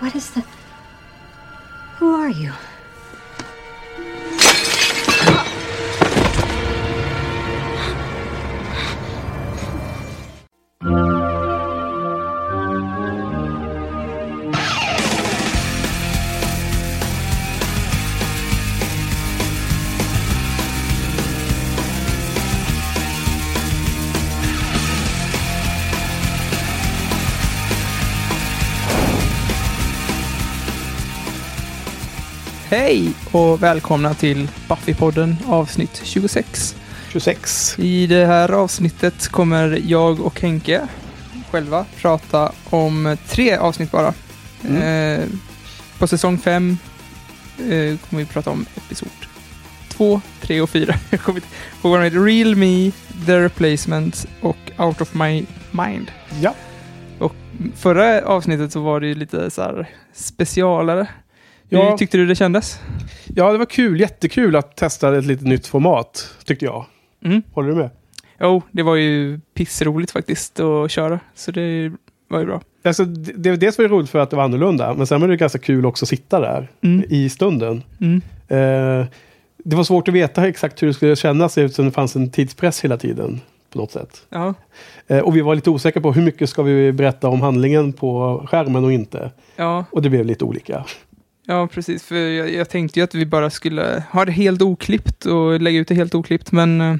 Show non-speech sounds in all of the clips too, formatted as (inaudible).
What is the. Who are you? Hej och välkomna till Buffy-podden avsnitt 26. 26. I det här avsnittet kommer jag och Henke själva prata om tre avsnitt bara. Mm. Eh, på säsong 5 eh, kommer vi prata om episod 2, 3 och 4. (laughs) Jag kommer inte ihåg. Real Me, The Replacement och Out of My Mind. Ja. Förra avsnittet så var det ju lite så här specialare. Ja. Hur tyckte du det kändes? ja, det var kul. Jättekul att testa ett lite nytt format, tyckte jag. Mm. Håller du med? Jo, det var ju pissroligt faktiskt att köra. Så det var ju bra. Alltså, det, det, dels var det roligt för att det var annorlunda, men sen var det ganska kul också att sitta där Mm. i stunden. Mm. Eh, det var svårt att veta exakt hur det skulle kännas eftersom det fanns en tidspress hela tiden. På något sätt. Ja. Eh, och vi var lite osäkra på hur mycket ska vi berätta om handlingen på skärmen och inte. Ja, Och det blev lite olika. Ja, precis. För jag, jag tänkte ju att vi bara skulle ha det helt oklippt och lägga ut det helt oklippt. Men eh,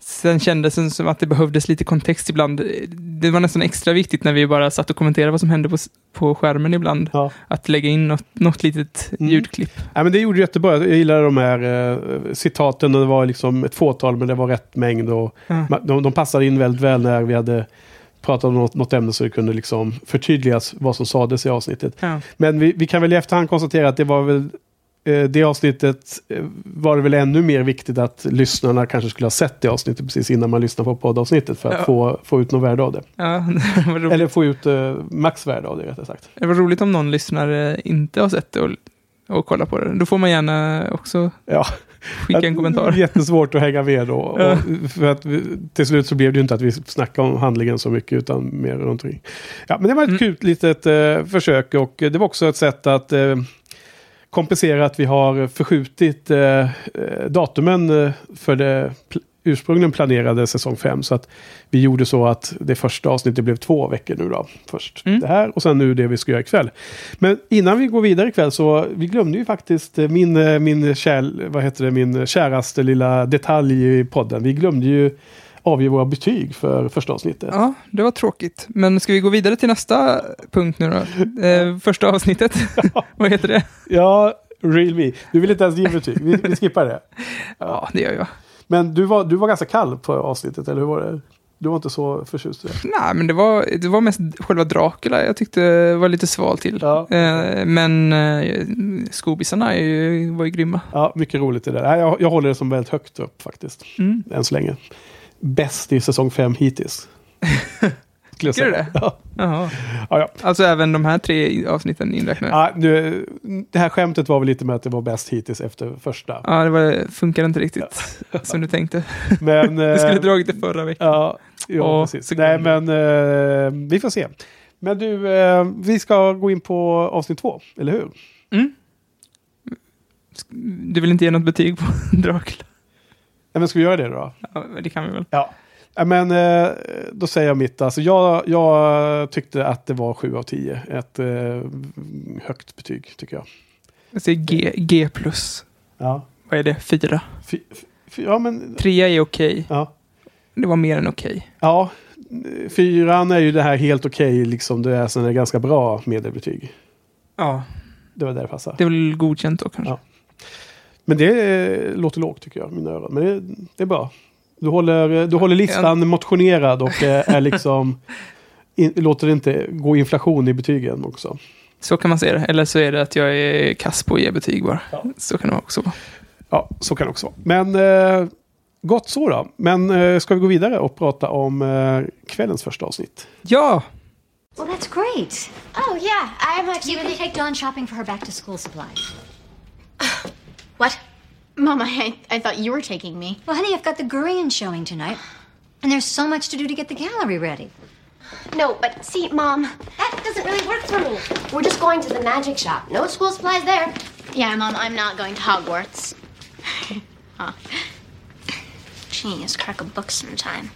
sen kändes det som att det behövdes lite kontext ibland. Det var nästan extra viktigt när vi bara satt och kommenterade vad som hände på, på skärmen ibland. Ja. Att lägga in något, något litet Mm. ljudklipp. Ja, men det gjorde jättebra. Jag gillade de här eh, citaten. och Det var liksom ett fåtal men det var rätt mängd. Och Ja. de, de passade in väldigt väl när vi hade pratat om något, något ämne så det kunde liksom förtydligas vad som sades i avsnittet. Ja. Men vi, vi kan väl i efterhand konstatera att det var väl eh, det avsnittet eh, var det väl ännu mer viktigt att lyssnarna kanske skulle ha sett det avsnittet precis innan man lyssnar på poddavsnittet för att Ja. få, få ut något värde av det. Ja, (laughs) det. Eller få ut eh, maxvärde av det rättare sagt. det var roligt om någon lyssnare inte har sett det och, och kollar på det. Då får man gärna också Ja. skicka en kommentar. (laughs) Jättesvårt att hänga med då. Och för att vi, till slut så blev det ju inte att vi snackade om handlingen så mycket utan mer omkring. Ja, men det var ett Mm. kul litet eh, försök och det var också ett sätt att eh, kompensera att vi har förskjutit eh, eh, datumen eh, för det ursprungligen planerade säsong 5. Så att vi gjorde så att det första avsnittet blev två veckor nu då. Först Mm. det här och sen nu det vi ska göra ikväll. Men innan vi går vidare ikväll så vi glömde ju faktiskt eh, min, eh, min, kär, vad heter det, min käraste lilla detalj i podden. Vi glömde ju avge våra betyg för första avsnittet. Ja, det var tråkigt. Men ska vi gå vidare till nästa punkt nu då? Eh, första avsnittet. (laughs) Vad heter det? Ja, real me. Du vill inte ens ge betyg. Vi, vi skippar det. (laughs) Ja, det gör jag. Men du var, du var ganska kall på avsnittet, eller hur var det? Du var inte så förtjust i det? Nej, men det var, det var mest själva Dracula jag tyckte var lite sval till. Ja. Eh, men eh, skobisarna var ju grymma. Ja, mycket roligt det där. Jag, jag håller det som väldigt högt upp faktiskt. Mm. Än så länge. Bäst i säsong 5 hittills. (laughs) Skulle jag Tycker du säga. det? Ja. Ja, ja. Alltså även de här tre avsnitten inräknade? Ja, Ja, nu, det här skämtet var väl lite med att det var bäst hittills efter första. det var, funkar inte riktigt som du tänkte. (laughs) Men... Du skulle eh, dragit det förra veckan. Ja, ja Åh, precis. Nej, men eh, vi får se. Men du, eh, vi ska gå in på avsnitt två, eller hur? Mm. Du vill inte ge något betyg på (laughs) Dracula? Ja, men ska vi göra det då? Ja, det kan vi väl. Ja. Men eh, då säger jag mitt. Alltså, jag, jag tyckte att det var 7 av 10. Ett eh, högt betyg, tycker jag. Jag säger G, G plus. Ja, Vad är det? Fyra? Fy, fy, ja men... Trea är okej. Ja. Det var mer än okej. ja, fyran är ju det här helt okej, liksom. Det är är ganska bra medelbetyg. Ja. Det var där det passade. Det är väl godkänt då kanske? Ja. Men det eh, låter lågt tycker jag, mina öron. Men det, det är bra. Du håller, du håller listan motionerad och eh, är liksom... In, låter det inte gå inflation i betygen också. Så kan man se det. Eller så är det att jag är kass på att ge betyg bara. Ja. Så kan det också vara. Ja, så kan det också vara. Men eh, gott så då. Men eh, ska vi gå vidare och prata om eh, kvällens första avsnitt? Ja! Well, that's great. Oh, yeah, I'm actually can really... take Dawn shopping for her back to school supplies. What? Mama, I, I thought you were taking me. Well, honey, I've got the Gurian showing tonight. And there's so much to do to get the gallery ready. No, but see, Mom, that doesn't really work for me. We're just going to the magic shop. No school supplies there. Yeah, Mom, I'm not going to Hogwarts. (laughs) huh. Genius, crack a book sometime.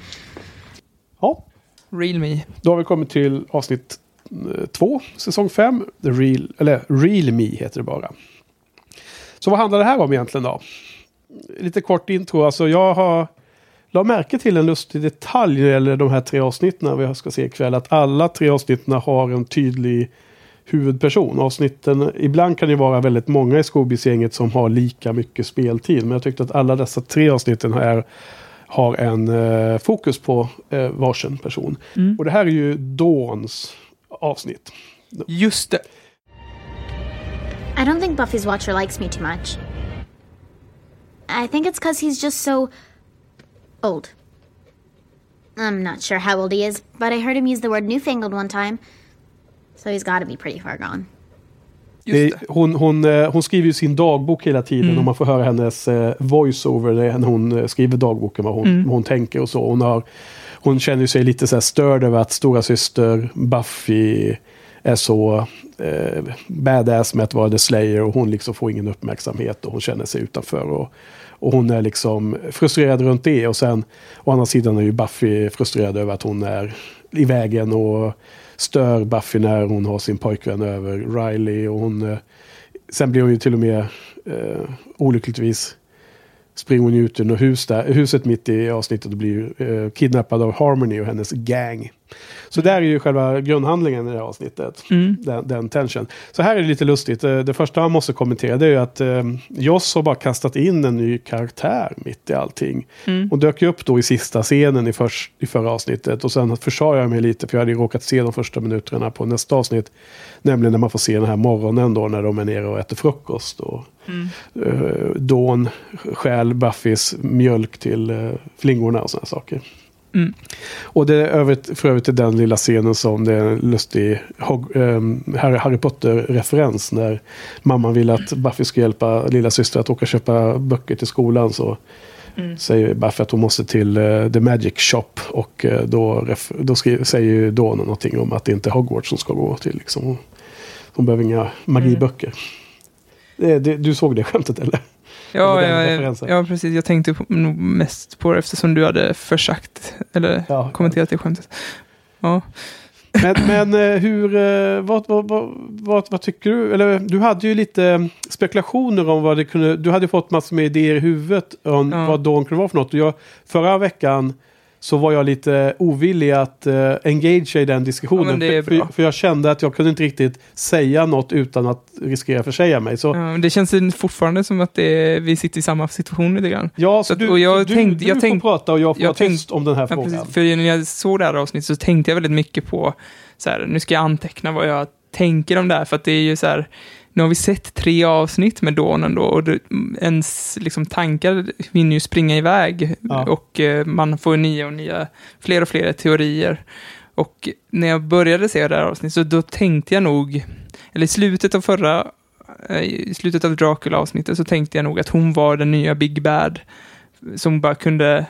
Ja, Real me. då har vi kommit till avsnitt eh, två, säsong fem. The Real, eller Real Me heter det bara. Så vad handlar det här om egentligen då? Lite kort intro. Alltså jag har la märke till en lustig detalj när det gäller de här tre avsnitten vi ska se ikväll. Att alla tre avsnitten har en tydlig huvudperson. Avsnitten, ibland kan det vara väldigt många i Scoobies-gänget som har lika mycket speltid. Men jag tyckte att alla dessa tre avsnitten här har en eh, fokus på eh, varsin person. Och det här är ju Dawns avsnitt. Just det. I don't think Buffy's watcher likes me too much. I think it's because he's just so old. I'm not sure how old he is, but I heard him use the word newfangled one time. So he's got to be pretty far gone. Det, hon, hon, eh, hon skriver ju sin dagbok hela tiden Mm. och man får höra hennes eh, voice-over är när hon eh, skriver dagboken, vad hon, Mm. vad hon tänker och så. Hon, har, hon känner sig lite så här störd över att stora syster Buffy är så eh, badass med att vara The Slayer och hon liksom får ingen uppmärksamhet och hon känner sig utanför. Och, och hon är liksom frustrerad runt det och sen å andra sidan är ju Buffy frustrerad över att hon är i vägen och stör Buffy när hon har sin pojkvän över Riley och hon eh, Sen blir hon ju till och med eh, olyckligtvis springer hon ut ur hus där, huset mitt i avsnittet och blir eh, kidnappad av Harmony och hennes gang. Så där är ju själva grundhandlingen i det här avsnittet. Den, den tension. Så här är det lite lustigt. Eh, Det första man måste kommentera det är ju att eh, Joss har bara kastat in en ny karaktär mitt i allting. Hon dök upp då i sista scenen i, först, i förra avsnittet. Och sen försade jag mig lite för jag hade ju råkat se de första minuterna på nästa avsnitt. Nämligen när man får se den här morgonen då när de är nere och äter frukost. Och, eh, Dawn stjäl Buffys mjölk till eh, flingorna och sådana saker. Och det är övrigt, för övrigt till den lilla scenen som det är en lustig ehm, Harry, Potter-referens. När mamman vill att Buffy ska hjälpa lilla syster att åka och köpa böcker till skolan. Så säger Buffy att hon måste till eh, The Magic Shop. Och eh, då, då skriver, säger ju Dawn någonting om att det inte är Hogwarts som ska gå till. Liksom. Hon, behöver inga magiböcker. Det, det, du såg det skämtet eller? Ja, ja, ja, precis. Jag tänkte på, mest på det eftersom du hade försagt, eller Ja. kommenterat det skämtet. Ja. Men, men eh, hur, eh, vad, vad, vad, vad, vad tycker du? Eller du hade ju lite spekulationer om vad det kunde, du hade fått massor med idéer i huvudet om Ja. vad Dawn kunde vara för något. Och jag, förra veckan så var jag lite ovillig att uh, engagea i den Ja, diskussionen. är för, för, jag kände att jag kunde inte riktigt säga något utan att riskera försäga mig. Så, Ja, det känns fortfarande som att det, vi sitter i samma situation lite grann. ja, så så att- du, och jag du, tänkte- du jag får tänkte- prata och jag får jag vara tyst om den här Ja, frågan. precis. För när jag såg det här avsnittet så tänkte jag väldigt mycket på, så här, nu ska jag anteckna vad jag tänker om det här, för att det är ju så här, nu har vi sett tre avsnitt med Dawn ändå, och det, ens liksom, tankar hinner ju springa iväg, Ja. och eh, man får nya och nya, fler och fler teorier. Och när jag började se det här avsnittet, så då tänkte jag nog, eller i slutet av förra, eh, i slutet av Dracula-avsnittet, så tänkte jag nog att hon var den nya Big Bad, som bara kunde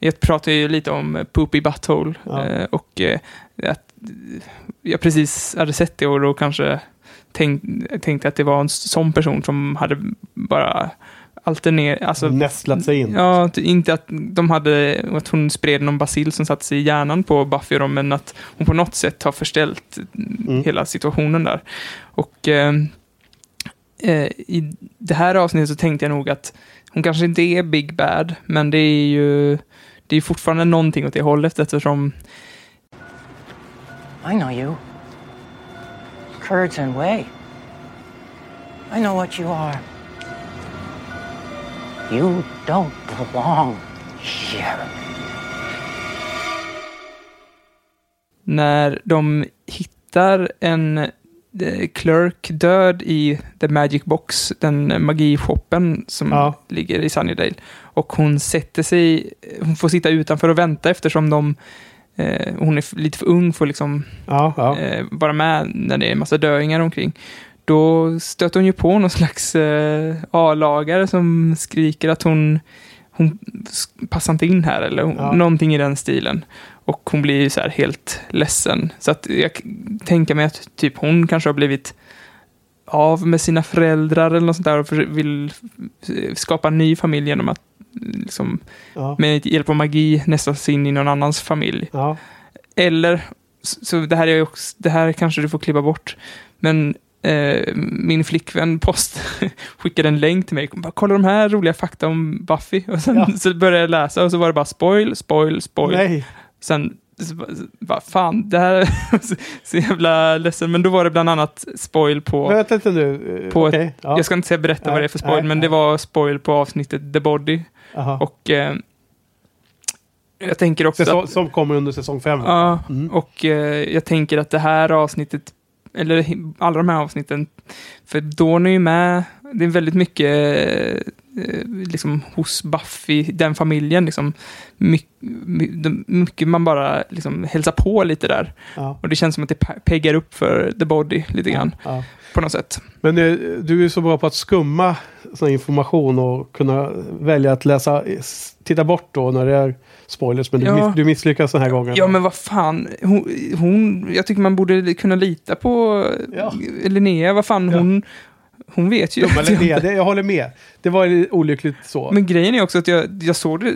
jag pratade ju lite om Poopy Butthole Ja. eh, och eh, att jag precis hade sett det och då kanske tänk, tänkte att det var en sån person som hade bara alternerat, alltså Nästlat sig in. Ja, inte att de hade, att hon spred någon basil som satt sig i hjärnan på Buffy och dem, men att hon på något sätt har förställt Mm. hela situationen där. Och eh, eh, i det här avsnittet så tänkte jag nog att hon kanske inte är Big Bad, men det är ju det är fortfarande någonting åt det hållet eftersom I know you. Kurds and Way. I know what you are. You don't belong here. när de hittar en eh, clerk död i The Magic Box, den magishoppen som Ja. ligger i Sunnydale. Och hon sätter sig, hon får sitta utanför och vänta eftersom de, eh, hon är lite för ung för att liksom, Ja, ja. eh, vara med när det är en massa döingar omkring. Då stöter hon ju på någon slags eh, A-lagare som skriker att hon, hon passar inte in här eller hon, Ja. någonting i den stilen. Och hon blir så här helt ledsen. Så att jag tänker mig att typ hon kanske har blivit av med sina föräldrar eller något sånt där och vill skapa en ny familj genom att liksom, Ja. med hjälp av magi nästla sig in i någon annans familj. Ja. Eller, så det här, är också, det här kanske du får klippa bort, men eh, min flickvän post (laughs) skickade en länk till mig. Bara, Kolla de här roliga fakta om Buffy. Och sen Ja. (laughs) så började jag läsa och så var det bara spoil, spoil, spoil. Nej. Sen, bara, fan, det här (laughs) är så- jävla ledsen. Men då var det bland annat spoil på, vänta lite nu. På ett, okej. Ja. jag ska inte säga berätta Nej, vad det är för spoil, nej, men nej. det var spoil på avsnittet The Body. Aha. Och eh, jag tänker också Säsong, att, som kommer under säsong fem. ja, Mm. och eh, jag tänker att det här avsnittet, eller alla de här avsnitten, för Dawn är ju med, det är väldigt mycket eh, liksom hos Buffy, den familjen, liksom, mycket, mycket man bara liksom hälsar på lite där. Ja. Och det känns som att det pe- peggar upp för The Body lite grann, Ja. på något sätt. Men eh, du är så bra på att skumma sån information och kunna välja att läsa, titta bort då när det är spoilers. Men du, Ja. du misslyckas den här gången. Ja, men vad fan. Hon, hon, jag tycker man borde kunna lita på Ja. Linnea. Vad fan, Ja. hon, hon vet ju. Men att jag- jag håller med. Det var olyckligt så. Men grejen är också att jag, jag såg det,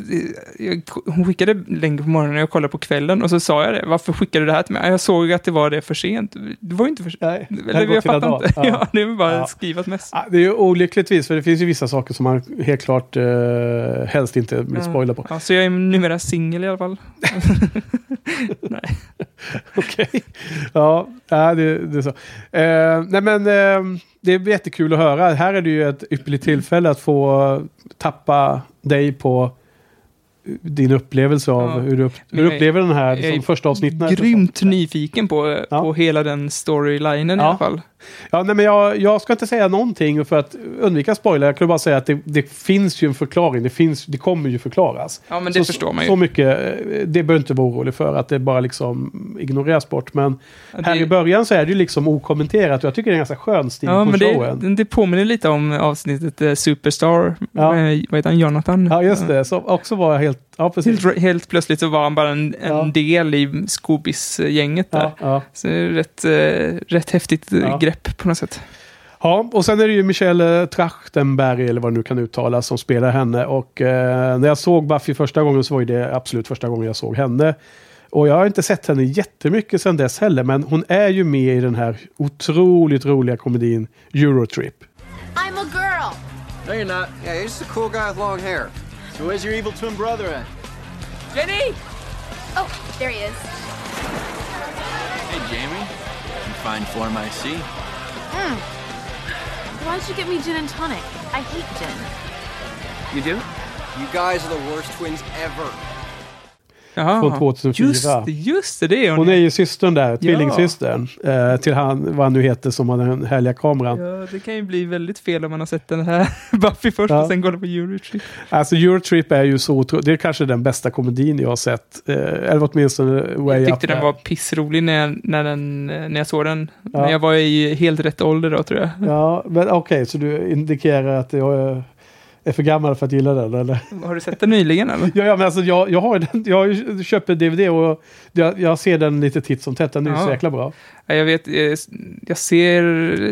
jag, hon skickade länge på morgonen och jag kollade på kvällen och så sa jag det. Varför skickade du det här till mig? Jag såg att det var det för sent. Det var ju inte för sent. Nej, Eller jag fattar inte. (laughs) Ja. Ja. det var bara Ja. ett mess. Ja, Det är ju olyckligtvis, för det finns ju vissa saker som man helt klart eh, helst inte vill spoila på. Ja, så jag är numera singel i alla fall. (laughs) (laughs) Nej. Okej. Ja, ja det, det är så. Eh, nej men eh, det är jättekul att höra. Här är det ju ett ypperligt tillfälle att få tappa dig på din upplevelse av Ja. hur du, upp, hur du upplever den här jag är som första avsnitten. Grymt nyfiken på, Ja. på hela den storylinen i Ja. alla fall. Ja, nej, men jag, jag ska inte säga någonting för att undvika spoiler. Jag kan bara säga att det, det finns ju en förklaring. Det, finns, det kommer ju förklaras. Ja, men det så, förstår man ju. Så mycket, eh, det behöver inte vara orolig för att det bara liksom ignoreras bort. Men Ja, det- här i början så är det ju liksom okommenterat och jag tycker det är en ganska skön stil Ja, på men showen. det, det påminner lite om avsnittet eh, Superstar. Ja. Med, vad heter han? Jonathan? Ja, just det. Som också var helt... Ja, precis. Helt, helt plötsligt så var han bara en, en Ja. del i Scoobies-gänget där. Ja, ja. Så det är rätt, eh, rätt häftigt eh, Ja. grepp på något sätt. ja, och sen är det ju Michelle Trachtenberg, eller vad det nu kan uttalas, som spelar henne. Och eh, när jag såg Buffy första gången så var det absolut första gången jag såg henne. Och jag har inte sett henne jättemycket sedan dess heller, men hon är ju med i den här otroligt roliga komedin Eurotrip. I'm a girl. No, you're not. Yeah, you're just a cool guy with long hair. So where's your evil twin brother at? Jenny! Oh, there he is. Hey, Jamie. You fine form, I see. Hmm. Why'd you get me gin and tonic? I hate gin. You do? You guys are the worst twins ever. Jaha. Från 2004. Just just det, det är hon. Hon är ju systern där, tvillingsystern. Eh, till han, vad han nu heter, som har den härliga kameran. Ja, det kan ju bli väldigt fel om man har sett den här (laughs) Buffy först Ja. och sen går på Eurotrip. Alltså Eurotrip är ju så otroligt. Det är kanske den bästa komedin jag har sett. Eh, eller åtminstone way Jag up tyckte den there. var pissrolig när jag, när, den, när jag såg den. Ja. Men jag var i helt rätt ålder då tror jag. Ja, men okej, så du indikerar att jag är- för gammal för att gilla den, eller? Har du sett den nyligen eller? Ja, ja men alltså jag, jag har den, jag en DVD och jag, jag ser den lite titt som tätt. Den är Ja. så jäkla bra. Ja, Jag vet, eh, jag ser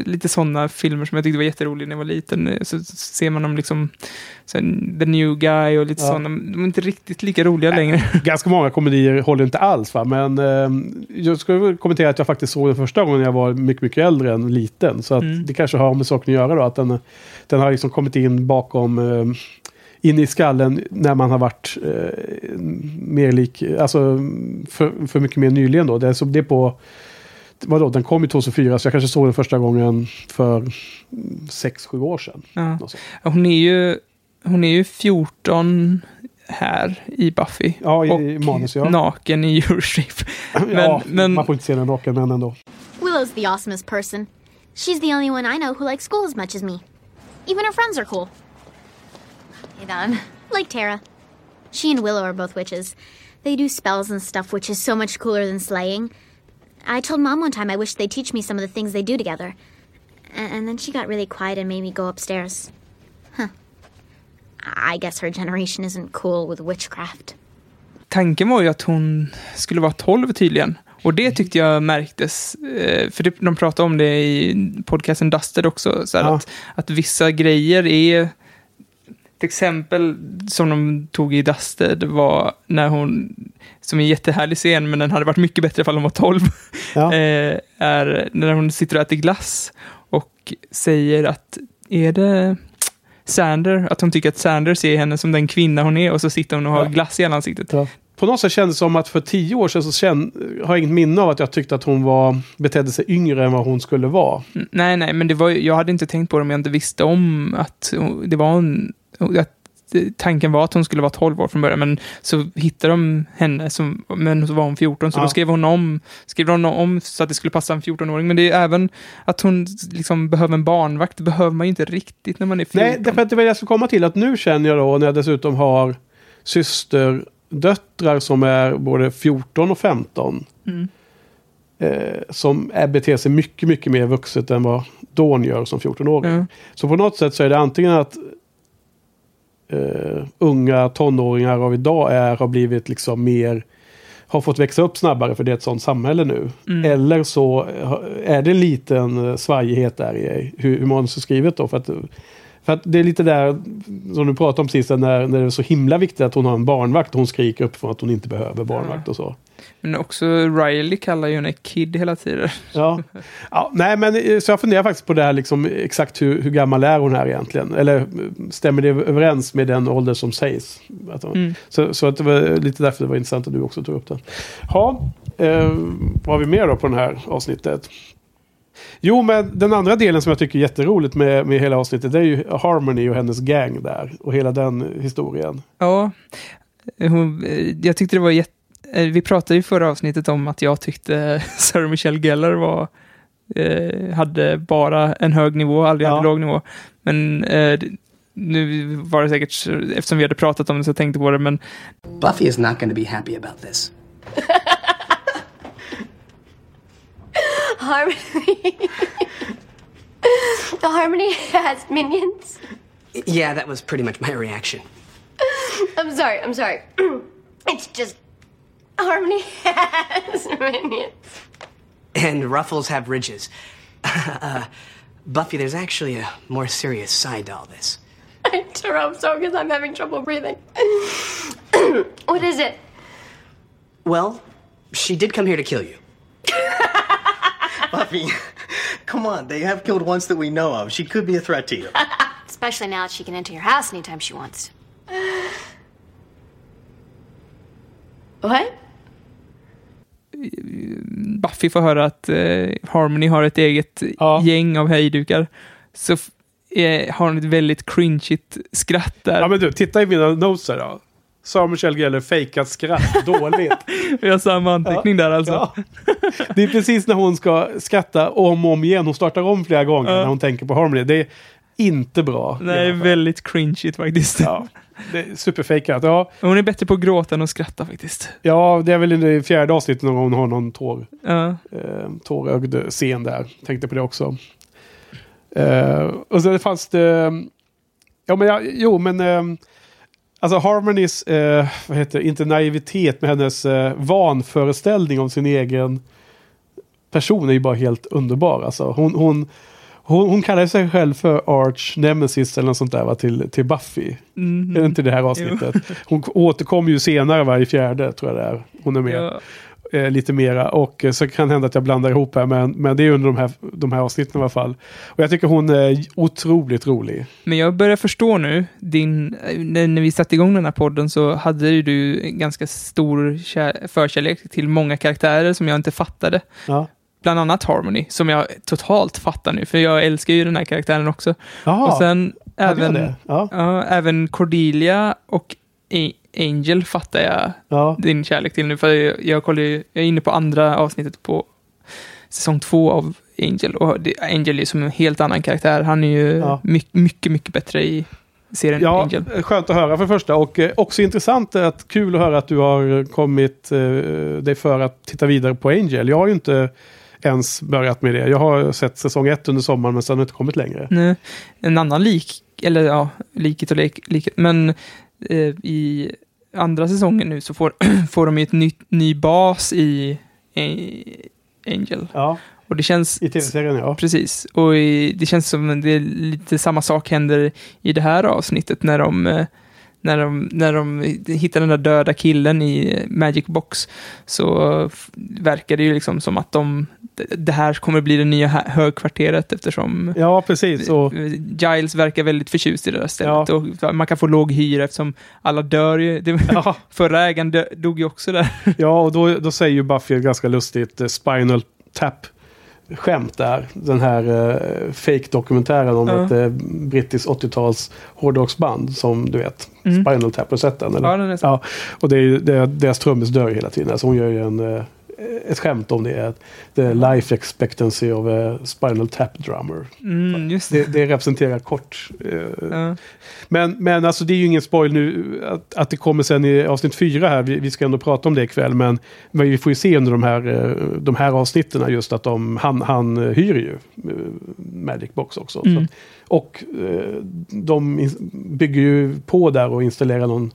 lite sådana filmer som jag tyckte var jätteroliga när jag var liten. Eh, Så ser man dem liksom, sen The New Guy och lite Ja. sådana. De är inte riktigt lika roliga längre. (laughs) Ganska många komedier håller inte alls, va? men eh, jag skulle kommentera att jag faktiskt såg den första gången jag var mycket, mycket äldre än liten. Så att Mm. det kanske har med saken att göra då, att den, den har liksom kommit in bakom eh, in i skallen när man har varit eh, mer lik, alltså för, för mycket mer nyligen då. Det är, så det är på, vadå, den kom ju 2004 så jag kanske såg den första gången för 6-7 år sedan. Ja. Hon är ju, hon är ju 14 här i Buffy. Ja, i- och i manus, ja. naken i Eurotrip. Men, (laughs) ja, men man får inte se den naken men ändå. Willow's the awesomest person. She's the only one I know who likes school as much as me. Even her friends are cool. Hey, Don. Like Tara. She and Willow are both witches. They do spells and stuff, which is so much cooler than slaying. I told Mom one time I wish they'd teach me some of the things they do together. And then she got really quiet and made me go upstairs. Huh. I guess her generation isn't cool with witchcraft. tanken var ju att hon skulle vara 12 tydligen. Och det tyckte jag märktes, eh, för de pratade om det i podcasten Dusted också, så här Ja. att, att vissa grejer är... Ett exempel som de tog i Dusted var när hon, som är en jättehärlig scen, men den hade varit mycket bättre ifall hon var 12, Ja. (laughs) eh, är när hon sitter och äter glass och säger att, är det Sander, att hon tycker att Sander ser henne som den kvinna hon är och så sitter hon och har Ja. glass i hela ansiktet. Ja. På något sätt kändes det som att för tio år sedan så känn, har jag inget minne av att jag tyckte att hon var, betedde sig yngre än vad hon skulle vara. Nej, nej, men det var, jag hade inte tänkt på det om jag inte visste om att det var en... Att tanken var att hon skulle vara 12 år från början, men så hittade de henne, som, men så var hon 14, så Ja. då skrev hon om, skrev hon om så att det skulle passa en 14-åring. Men det är även att hon liksom behöver en barnvakt, det behöver man ju inte riktigt när man är 14. Nej, därför att det var det jag skulle komma till. Att nu känner jag då när jag dessutom har systerdöttrar som är både 14 och 15. Mm. Eh, som är, beter sig mycket, mycket mer vuxet än vad Dawn gör som 14-åring. Ja. Så på något sätt så är det antingen att eh, unga tonåringar av idag är, har blivit liksom mer har fått växa upp snabbare för det är ett sånt samhälle nu. Mm. Eller så är det en liten eh, svajighet där i hur, hur manus är skrivet då. För att, för att det är lite där som du pratade om sist, när, när det är så himla viktigt att hon har en barnvakt hon skriker upp för att hon inte behöver barnvakt och så. Men också Riley kallar ju henne Kid hela tiden. Ja. (laughs) ja, nej men eh, så jag funderar faktiskt på det här liksom exakt hur, hur gammal är hon här egentligen? Eller eh, stämmer det överens med den ålder som sägs? Mm. så, så att det var lite därför det var intressant att du också tog upp det. Ja, eh, vad har vi mer då på det här avsnittet? Jo, men den andra delen som jag tycker är jätteroligt med, med hela avsnittet det är ju Harmony och hennes gang där. Och hela den historien. Ja, hon, jag tyckte det var jätte... eh, Vi pratade i förra avsnittet om att jag tyckte (laughs) Sarah Michelle Gellar var, eh, hade bara en hög nivå, aldrig Ja. hade låg nivå. Men eh, nu var det säkert, eftersom vi hade pratat om det så jag tänkte på det, men Buffy is not going to be happy about this. (laughs) Harmony. Harmony has minions. Yeah, that was pretty much my reaction. I'm sorry, I'm sorry. (clears throat) it's just (laughs) Harmony has (laughs) minions. And ruffles have ridges. (laughs) uh, Buffy, there's actually a more serious side to all this. I sure hope so because I'm having trouble breathing. (clears throat) what is it? Well, she did come here to kill you. Buffy, come on. They have killed once that we know of. She could be a threat to you. Especially now that she can enter your house anytime she wants. What? Buffy får höra att eh, Harmony har ett eget Ja. gäng av hejdukar. Så f- eh, har hon ett väldigt cringeigt skratt där. Ja, men du, titta i mina notes här då. Sarah Michelle Gellar fejkat skratt dåligt. (laughs) Vi har samma anteckning där alltså. Ja. (laughs) Det är precis när hon ska skratta om och om igen. Hon startar om flera gånger Ja. när hon tänker på Harmony. Det är inte bra. Nej, väldigt cringeigt faktiskt. Ja, superfejkat. Ja, Hon är bättre på att gråta än att skratta faktiskt. ja, det är väl i fjärde avsnittet när hon har någon tår, Ja. eh, tårögd scen där. Tänkte på det också. Eh, och så fanns det... Ja, men jag, jo, men... Eh, alltså Harmonys, eh, vad heter inte naivitet, med hennes eh, vanföreställning om sin egen person är ju bara helt underbar. Alltså, hon, hon, hon, hon kallar sig själv för Arch Nemesis eller något sånt där va, till, till Buffy. Mhm. Är det inte det här avsnittet? Hon återkommer ju senare varje fjärde, tror jag det är. Hon är med. Ja. Eh, lite mera. Och eh, så kan det hända att jag blandar ihop här. Men, men det är under de här, de här avsnitten i alla fall. Och jag tycker hon är otroligt rolig. Men jag börjar förstå nu, din, när, vi satte igång den här podden så hade ju du en ganska stor kär, förkärlek till många karaktärer som jag inte fattade. Ja. Bland annat Harmony, som jag totalt fattar nu, för jag älskar ju den här karaktären också. Jaha, och sen även? Ja. ja, även Cordelia och Angel fattar jag Ja. din kärlek till nu, för jag, jag, kollar, ju- jag är inne på andra avsnittet på säsong två av Angel, och det, Angel är som en helt annan karaktär. Han är ju Ja. mycket, mycket, mycket bättre i serien Ja, Angel. skönt att höra för det första. Och eh, också intressant att kul att höra att du har kommit eh, dig för att titta vidare på Angel. Jag har ju inte ens börjat med det. Jag har sett säsong ett under sommaren men sen har inte kommit längre. Nej, En annan lik, eller ja, likhet och lik, likhet, men eh, i andra säsongen nu så får, (clears throat) får de ju ett nytt, ny bas i, i Angel. Ja, Och det känns... i tv-serien ja. Precis, och i, det känns som det är lite samma sak händer i det här avsnittet när de, eh, när de, när de hittar den där döda killen i Magic Box. Så verkar det ju liksom som att de, det här kommer bli det nya hö- högkvarteret eftersom Ja, precis. Och, Giles verkar väldigt förtjust i det där stället. Och man kan få låg hyra eftersom alla dör ju. Det, ja, (laughs) Förra ägaren dog ju också där. ja, och då, då säger ju Buffy ett ganska lustigt eh, Spinal Tap skämt där. Den här eh, fake-dokumentären om Ja. ett eh, brittiskt 80-tals hårdrocksband som du vet. Mm. Spinal Tap, har sett den? Eller? Ja, den är så. Ja, och det är, ju- det är, deras trummis dör hela tiden. Så hon gör ju en, eh, ett skämt om det. Att The life expectancy of a spinal tap drummer. Mm, det. Det, det representerar kort. Eh, Ja. Men, men alltså det är ju ingen spoil nu att, att det kommer sen i avsnitt fyra här. Vi, vi ska ändå prata om det ikväll. Men, men vi får ju se under de här, eh, de här avsnitten just att de, han, han hyr ju eh, Magic Box också. Mm. Så, och eh, de bygger ju på där och installerar någon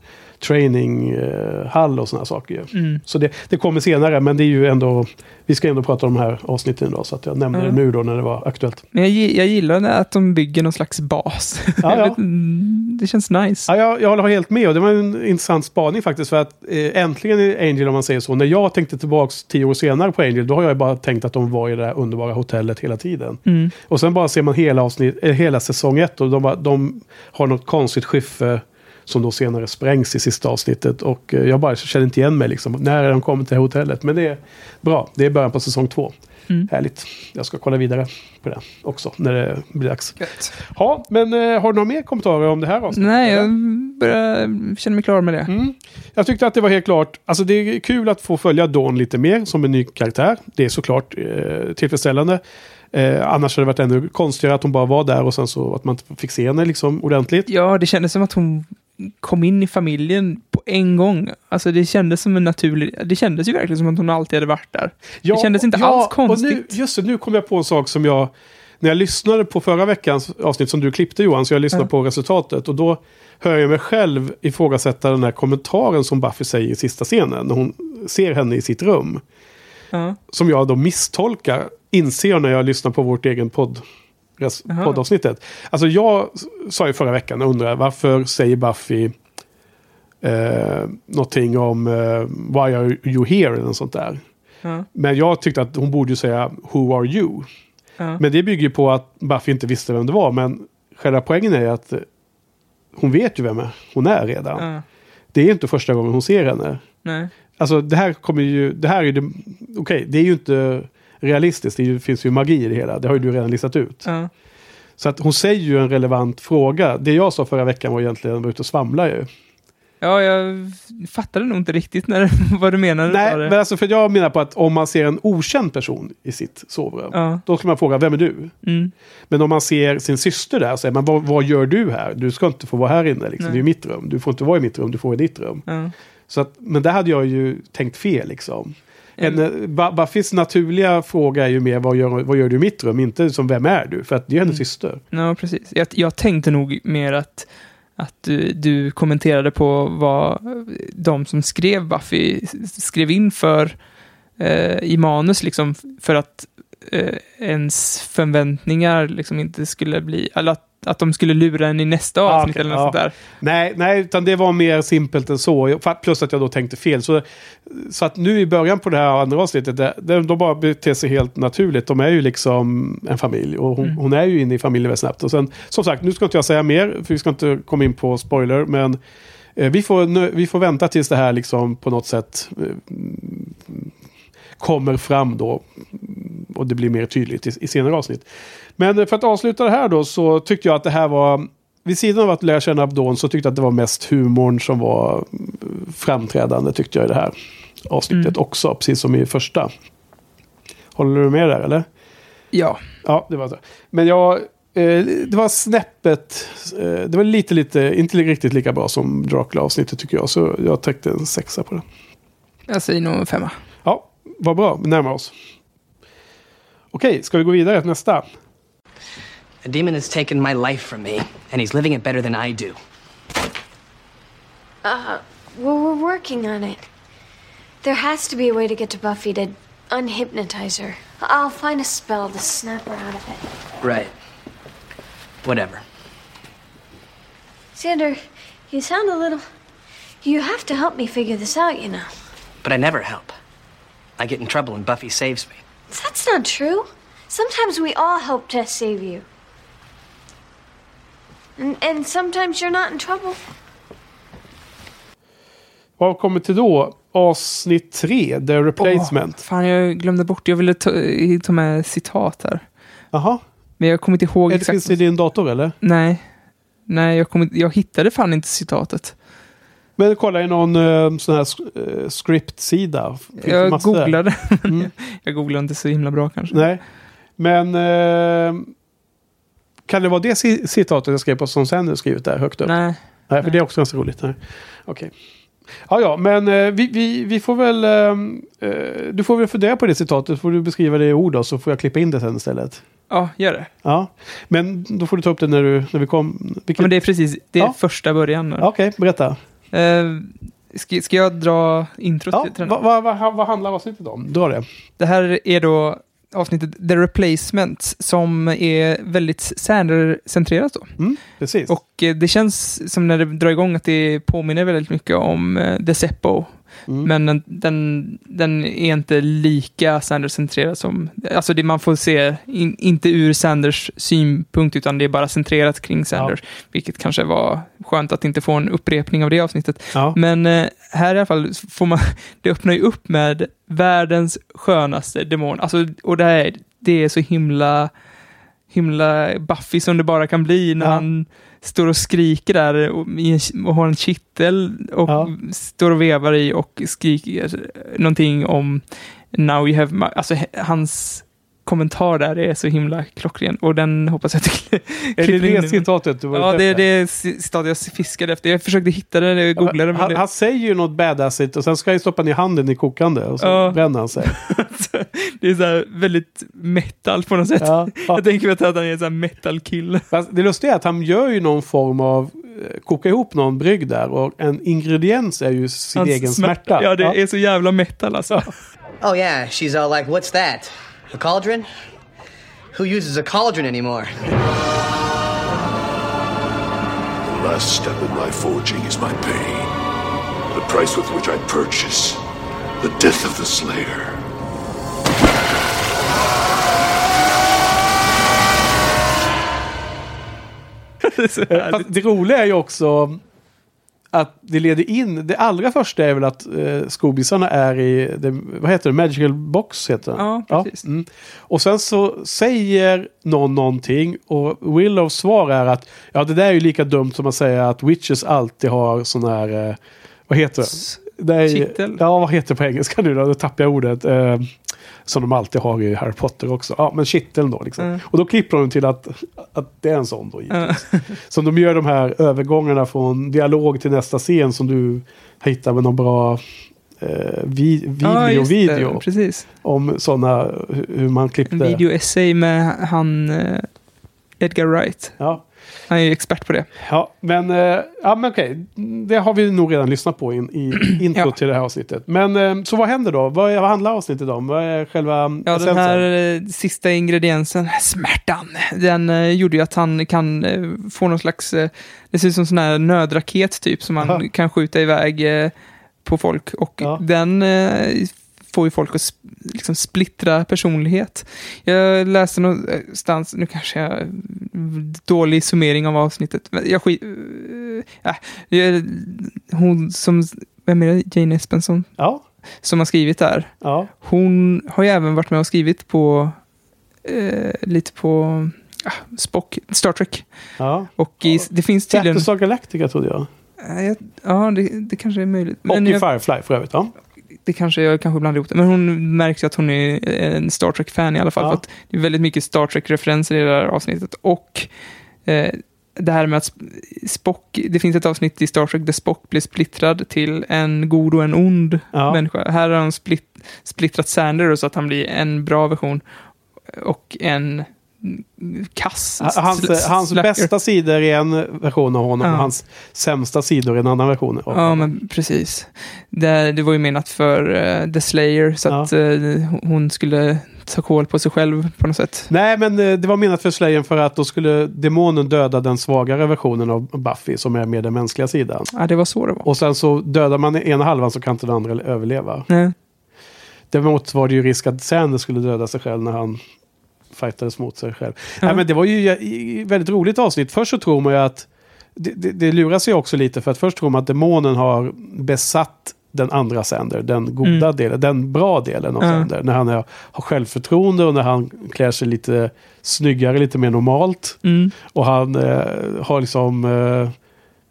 traininghall och sådana saker. Mm. Så det, det kommer senare, men det är ju ändå, vi ska ändå prata om de här avsnitten idag. Så att jag nämner Ja. det nu då när det var aktuellt. Men jag, jag gillar att de bygger någon slags bas. Ja, ja. (laughs) mm, det känns nice. Ja, jag, jag håller helt med och det var en intressant spaning faktiskt. För att eh, äntligen Angel om man säger så. När jag tänkte tillbaks tio år senare på Angel. Då har jag bara tänkt att de var i det här underbara hotellet hela tiden. Mm. Och sen bara ser man hela, avsnitt, eh, hela säsong ett. Och de, bara, de har något konstigt skiffe. Som då senare sprängs i sista avsnittet. Och eh, jag bara känner inte igen mig liksom. När är de kommit till hotellet? Men det är bra. Det är början på säsong två. Mm. Härligt. Jag ska kolla vidare på det också. När det blir dags. Gött. Ja, men eh, har du några mer kommentarer om det här avsnittet? Nej, jag börjar känna mig klar med det. Mm. Jag tyckte att det var helt klart, alltså det är kul att få följa Dawn lite mer som en ny karaktär. Det är såklart eh, tillfredsställande. Eh, annars hade det varit ännu konstigare att hon bara var där och sen så att man inte fick se henne liksom ordentligt. Ja, det kändes som att hon kom in i familjen på en gång. Alltså det kändes som en naturlig... Det kändes ju verkligen som att hon alltid hade varit där. det kändes inte alls konstigt. Och nu, just det, nu kom jag på en sak som jag... När jag lyssnade på förra veckans avsnitt som du klippte Johan, så jag lyssnade Ja. på resultatet. Och då hör jag mig själv ifrågasätta den här kommentaren som Buffy säger i sista scenen. När hon ser henne i sitt rum. Ja. som jag då misstolkar, inser när jag lyssnar på vårt egen podd. Poddavsnittet. Alltså jag sa ju förra veckan, och undrar varför säger Buffy eh, någonting om eh, Why are you here? eller något sånt där. Ja. Men jag tyckte att hon borde ju säga Who are you? Ja. Men det bygger ju på att Buffy inte visste vem det var. Men själva poängen är att eh, hon vet ju vem hon är redan. Ja. Det är inte första gången hon ser henne. Nej. Alltså det här kommer ju, det här är ju okej, det är ju inte realistiskt, det är finns ju magi i det hela, det har ju du redan listat ut. Ja. Så att hon säger ju en relevant fråga. Det jag sa förra veckan var egentligen, var ute och svamla ju. ja, jag fattade nog inte riktigt när, (laughs) vad du menade. Nej, men alltså för jag menar på att om man ser en okänd person i sitt sovrum, Ja. då ska man fråga, vem är du? Mm. Men om man ser sin syster där, så säger man, vad, vad gör du här? Du ska inte få vara här inne, liksom. Det är ju mitt rum. Du får inte vara i mitt rum, du får i ditt rum. Ja. Så att, men där hade jag ju tänkt fel liksom. En, eh, Bu- Buffys naturliga fråga är ju mer vad gör, vad gör du i mitt rum? Inte som vem är du? För att det är hennes Mm. syster. Ja, precis. Jag, jag tänkte nog mer att, att du, du kommenterade på vad de som skrev Buffy skrev in för eh, i manus, liksom, för att eh, ens förväntningar liksom inte skulle bli, eller att, att de skulle lura en i nästa Ah, avsnitt okej, eller något ja. sånt där. Nej, nej, utan det var mer simpelt än så. Plus att jag då tänkte fel. Så, så att nu i början på det här andra avsnittet, det, det, de bara beter sig helt naturligt. De är ju liksom en familj och hon, Mm. hon är ju inne i familjen väldigt snabbt. Och sen, som sagt, nu ska inte jag säga mer, för vi ska inte komma in på spoiler, men eh, vi, får, vi får vänta tills det här liksom på något sätt eh, kommer fram då. Och det blir mer tydligt i, i senare avsnitt. Men eh, för att avsluta det här då så tyckte jag att det här var vid sidan av att lära känna Abdon så tyckte jag att det var mest humorn som var mm, framträdande tyckte jag i det här avsnittet Mm. också. Precis som i första. Håller du med där eller? Ja, Ja, det var så. Men jag, eh, det var snäppet, eh, det var lite, lite, inte riktigt lika bra som Dracula-avsnittet tycker jag. Så jag täckte en sexa på det. jag säger nog en femma. Ja, vad bra, vi närmar oss. Okej, ska vi gå vidare till nästa? A demon has taken my life from me, and he's living it better than I do. Uh, well, we're working on it. There has to be a way to get to Buffy to unhypnotize her. I'll find a spell to snap her out of it. Right. Whatever. Xander, you sound a little. You have to help me figure this out, you know. But I never help. I get in trouble and Buffy saves me. That's not true. Sometimes we all help Tess save you. And, and sometimes you're not in trouble. Vad kommer till då? Avsnitt 3, The Replacement. Åh, fan, jag glömde bort. Jag ville ta, ta med citat här. Jaha. Men jag kommer inte ihåg Är det exakt. finns det i din dator eller? Nej. Nej, jag, kommer, jag hittade fan inte citatet. Men kolla i någon uh, sån här eh, script-sida. Jag massor? googlade. Mm. (laughs) jag googlade inte så himla bra kanske. Nej. Men eh, kan det vara det ci- citatet jag skrev på som sen är skrivet där högt upp? Nej. Nej, för det är också ganska roligt. Nej. Okej. Ja, ja, men vi, vi, vi får väl... du får väl fundera på det citatet. Får du beskriva det i ord då, så får jag klippa in det sen istället. Ja, gör det. Ja, men då får du ta upp det när, du, när vi kom. Vilket... Men det är precis, det är Ja. första början. Ja, Okej, berätta. Eh, ska, ska jag dra introt Ja, vad, vad, vad handlar avsnittet om? Dra det. Det här är då avsnittet The Replacement som är väldigt Sander-centrerat då. Mm, precis. Och eh, det känns som när det drar igång att det påminner väldigt mycket om eh, The Seppo. Mm. Men den, den, är inte lika Sanders-centrerad som... Alltså det man får se, in, inte ur Sanders synpunkt, utan det är bara centrerat kring Sanders. Vilket kanske var skönt att inte få en upprepning av det avsnittet. Ja. Men eh, här i alla fall får man... (laughs) Det öppnar ju upp med världens skönaste demon. Alltså, och det, är, det är så himla himla Buffy som det bara kan bli när Ja. han står och skriker där och, och har en kittel och Ja. står och vevar i och skriker någonting om Now you have my, alltså hans kommentar där är så himla klockren och den hoppas jag du (laughs) Är det det citatet du var Ja, det är det citat jag fiskade efter. Jag försökte hitta det, jag googlade. men han, det- han säger ju något badassigt och sen ska han stoppa ner handen i kokande och så Ja. bränner han sig. (laughs) det är så här väldigt metal på något sätt. Ja, (laughs) ja. Jag tänker mig att han är en sån här metal kill. Fast det lustiga är att han gör ju någon form av, eh, kokar ihop någon brygg där och en ingrediens är ju sin Hans egen smärta. Ja, det är så jävla metal alltså. Oh, yeah, she's all like, What's that? A cauldron? Who uses a cauldron anymore? The last step in my forging is my pain. The price with which I purchase the death of the slayer. (laughs) det är så härligt. Fast roliga är ju också att det leder in, det allra första är väl att eh, skobisarna är i, det, vad heter det, Magical Box heter den. Ja, precis. mm. Och sen så säger någon någonting och Willows svar är att ja det där är ju lika dumt som att säga att Witches alltid har sån här, eh, vad heter det? det är? Ja, vad heter det på engelska nu då? Då tappar jag ordet. Eh, som de alltid har i Harry Potter också. Ja, men kitteln då liksom. Mm. Och då klipper de till att, att det är en sån då. givetvis. (laughs) Ja. Som de gör de här övergångarna från dialog till nästa scen som du hittar med någon bra eh, vi, video, just det. video Precis. om sådana, hu- hur man klippte. En video-essay med han eh, Edgar Wright. Ja. Han är ju expert på det. Ja, men, eh, ja, men okej. Det har vi nog redan lyssnat på in, i (clears throat) intro Ja. till det här avsnittet. Men eh, så vad händer då? Vad, är, vad handlar avsnittet om? Vad är själva Ja, den essensen? här eh, sista ingrediensen, smärtan, den eh, gjorde ju att han kan eh, få någon slags, eh, det ser ut som sån här nödraket typ, som man Aha. kan skjuta iväg eh, på folk. Och Ja. den eh, får ju folk att liksom splittra personlighet. Jag läste någonstans, nu kanske jag dålig summering av avsnittet, men jag skit... Äh, jag- hon som, vem är det? Jane Espenson? Ja. Som har skrivit där. Ja. Hon har ju även varit med och skrivit på eh, lite på ah, Spock, Star Trek. Ja. Och i, det finns tydligen... Battlestar Galactica trodde jag. Ja, det, det kanske är möjligt. Och i jag, Firefly för övrigt. Ja. Det kanske, jag kanske blandar ihop det. Men hon märks ju att hon är en Star Trek-fan i alla fall. Ja. För att det är väldigt mycket Star Trek-referenser i det här avsnittet. Och eh, det här med att Sp- Spock, det finns ett avsnitt i Star Trek där Spock blir splittrad till en god och en ond Ja. människa. Här har de split, splittrat Sander så att han blir en bra version och en kass. Hans, hans bästa sidor är en version av honom Ja. och hans sämsta sidor är en annan version. av Ja, honom. men precis. Det, det var ju menat för eh, The Slayer, så Ja. att eh, hon skulle ta koll på sig själv på något sätt. Nej, men eh, det var menat för Slayern för att då skulle demonen döda den svagare versionen av Buffy som är mer den mänskliga sidan. Ja, det var så det var. Och sen så dödar man ena halvan så kan inte den andra överleva. Nej. Däremot var det ju risk att Sander skulle döda sig själv när han fightades mot sig själv. Ja. Nej, men det var ju väldigt roligt avsnitt. Först så tror man ju att det, det, det lurar sig också lite för att först tror man att demonen har besatt den andra Sander, den goda Mm. delen, den bra delen av Ja. Sander. När han är, har självförtroende och när han klär sig lite snyggare, lite mer normalt. Mm. Och han eh, har liksom eh,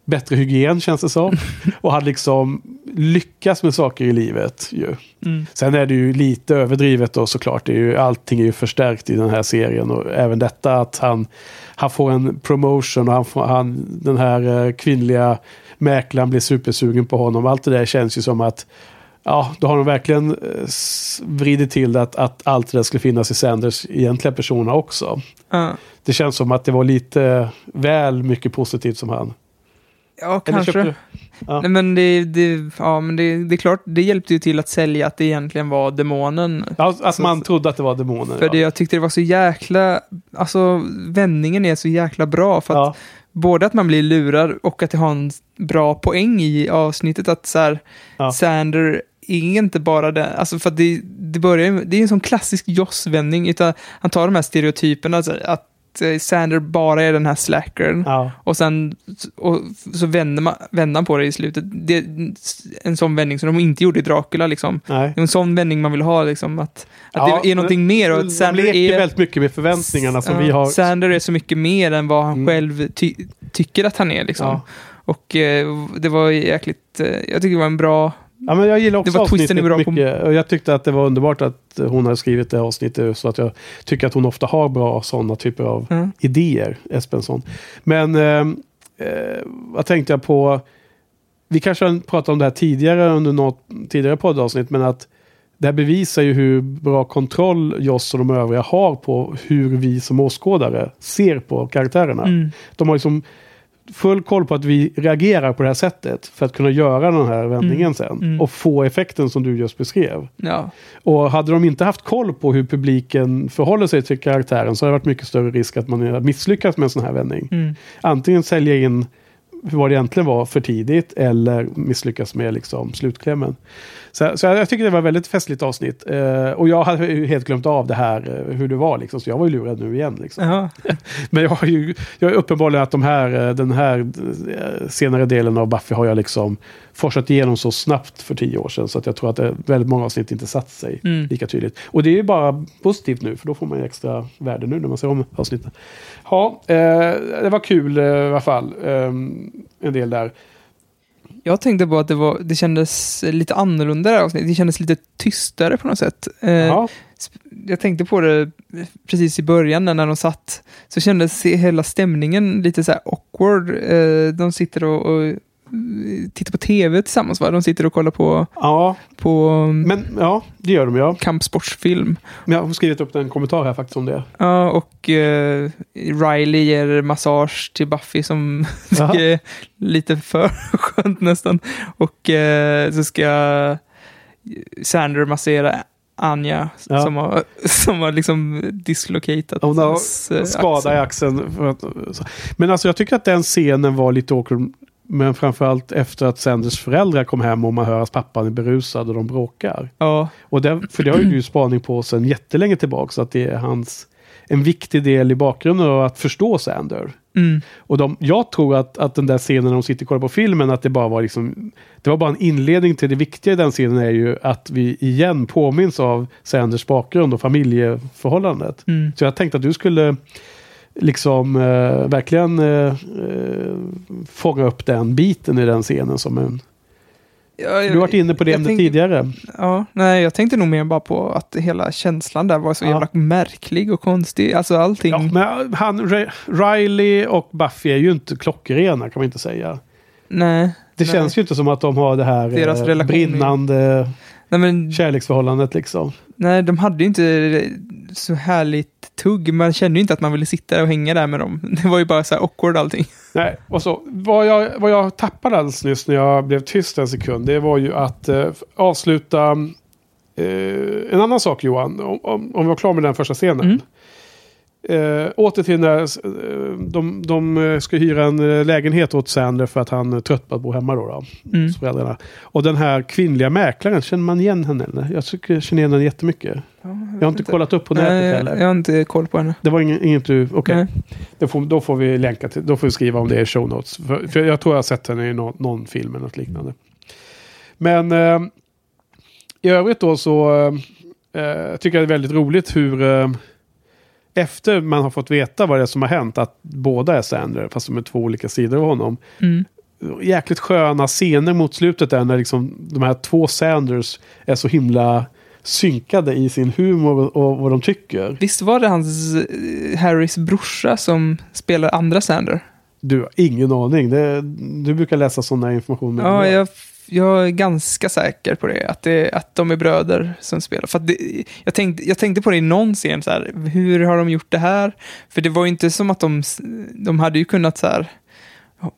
bättre hygien känns det som. (laughs) och han liksom lyckas med saker i livet ju. Mm. Sen är det ju lite överdrivet då såklart. Det är ju, allting är ju förstärkt i den här serien. Och även detta att han, han får en promotion och han får, han, den här eh, kvinnliga mäklaren blir supersugen på honom. Allt det där känns ju som att Ja, då har de verkligen eh, vridit till det att, att allt det där skulle finnas i Sanders egentliga persona också. Ja, Det känns som att det var lite väl mycket positivt som han. Ja kanske. Ja. Nej, men det, det, ja, men det, det är klart, det hjälpte ju till att sälja att det egentligen var demonen. Ja, att Så- man trodde att det var demoner. För ja. det, jag tyckte det var så jäkla, alltså vändningen är så jäkla bra. För att Ja. både att man blir lurad och att det har en bra poäng i avsnittet att så här. Sander är inte bara det, alltså för att det, det börjar det är en sån klassisk Joss-vändning, utan han tar de här stereotyperna, alltså att Sander bara är den här slackern. Ja. Och sen och så vänder, man, vänder han på det i slutet. Det är en sån vändning som de inte gjorde i Dracula. Liksom. Nej. Det är en sån vändning man vill ha, liksom, att, att Ja, det är någonting mer. Och att De Sander leker är, väldigt mycket med förväntningarna som Ja, vi har. Sander är så mycket mer än vad han Mm. själv ty tycker att han är. Liksom. Och eh, det var jäkligt, eh, jag tycker det var en bra... Ja, men jag gillar också Det var avsnittet bra på- mycket. Och jag tyckte att det var underbart att hon har skrivit det här avsnittet. Så att jag tycker att hon ofta har bra sådana typer av Mm. idéer, Espenson. Men eh, eh, vad tänkte jag på? Vi kanske har pratat om det här tidigare under något tidigare poddavsnitt. Men att det här bevisar ju hur bra kontroll Joss och de övriga har på hur vi som åskådare ser på karaktärerna. Mm. De har liksom full koll på att vi reagerar på det här sättet för att kunna göra den här vändningen Mm. sen. Mm. Och få effekten som du just beskrev. Ja. Och hade de inte haft koll på hur publiken förhåller sig till karaktären så hade det varit mycket större risk att man misslyckats med en sån här vändning. Mm. Antingen sälja in vad det egentligen var för tidigt eller misslyckas med liksom slutklämmen. Så, så jag tycker det var ett väldigt festligt avsnitt. Eh, och jag hade ju helt glömt av det här, eh, hur det var liksom. Så jag var ju lurad nu igen liksom. Jaha. (laughs) Men jag har ju jag är uppenbarligen att de här, eh, den här eh, senare delen av Buffy har jag liksom forsat igenom så snabbt för tio år sedan. Så att jag tror att det, väldigt många avsnitt inte satt sig Mm. lika tydligt. Och det är ju bara positivt nu, för då får man ju extra värde nu när man ser om avsnitten. Ja, eh, det var kul eh, i alla fall. Eh, en del där. Jag tänkte på att det, var, det kändes lite annorlunda det här avsnittet. Det kändes lite tystare på något sätt. Eh, jag tänkte på det precis i början när de satt. Så kändes hela stämningen lite så här awkward. Eh, de sitter och, och tittar på tv tillsammans va? De sitter och kollar på, Ja, på um, men ja, det gör de ja. kampsportsfilm. Men jag har skrivit upp en kommentar här faktiskt om det. Ja, och eh, Riley ger massage till Buffy som (laughs) är lite för skönt nästan. Och eh, så ska Sander massera Anja Ja. som, har, (laughs) som har liksom dislocatat Hon har hans, eh, skada i axel. axeln. Att. Men alltså jag tycker att den scenen var lite awkward. Men framförallt efter att Sanders föräldrar kom hem och man hör att pappan är berusad och de bråkar. Ja, Och det, för det har ju du spaning på sedan jättelänge tillbaka. Så att det är hans, en viktig del i bakgrunden av att förstå Sander. mm, Och de, jag tror att, att den där scenen när de sitter och kollar på filmen, att det bara var liksom, det var bara en inledning till det viktiga i den scenen är ju att vi igen påminns av Sanders bakgrund och familjeförhållandet. mm. Så jag tänkte att du skulle liksom eh, verkligen eh, eh, fånga upp den biten i den scenen som en... Ja, Du har varit inne på det jag ämnet tänkte- tidigare. Ja, nej, jag tänkte nog mer bara på att hela känslan där var så Ja. jävla märklig och konstig. Alltså allting. Ja, men han, Ri- Riley och Buffy är ju inte klockrena kan man inte säga. nej. Det nej. känns ju inte som att de har det här Deras eh, brinnande Nej, men kärleksförhållandet liksom. Nej, de hade ju inte så härligt tugg. Man kände ju inte att man ville sitta där och hänga där med dem. (laughs) Det var ju bara så här awkward allting. Nej, och så, vad, jag, vad jag tappade alldeles nyss när jag blev tyst en sekund, det var ju att eh, avsluta eh, en annan sak Johan, om, om, om vi var klara med den första scenen. Mm. Eh, åter till när eh, de, de eh, ska hyra en eh, lägenhet åt Sander för att han är trött på att bo hemma då. då Mm. föräldrarna. Och den här kvinnliga mäklaren, känner man igen henne? Eller? Jag tycker jag känner igen henne jättemycket. jag har inte kollat upp på nätet Nej, heller. jag har inte koll på henne. Det var ingen, inget du... Okej. Då, får, då får vi länka till... Då får vi skriva om det i show notes. För, för jag tror jag har sett henne i någon, någon film eller något liknande. Men eh, i övrigt då så eh, tycker jag det är väldigt roligt hur... Eh, efter man har fått veta vad det är som har hänt, att båda är Sander, fast de är två olika sidor av honom. Mm. Jäkligt sköna scener mot slutet där när liksom de här två Sanders är så himla synkade i sin humor och vad de tycker. Visst var det hans eh, Harrys brorsa som spelar andra Sander? Du har ingen aning. Det, du brukar läsa sådana information. med Ja, jag, jag är ganska säker på det. Att, det, att de är bröder som spelar. För det, jag, tänkte, jag tänkte på det i någon scen, så här, hur har de gjort det här? För det var ju inte som att de, de hade ju kunnat så här,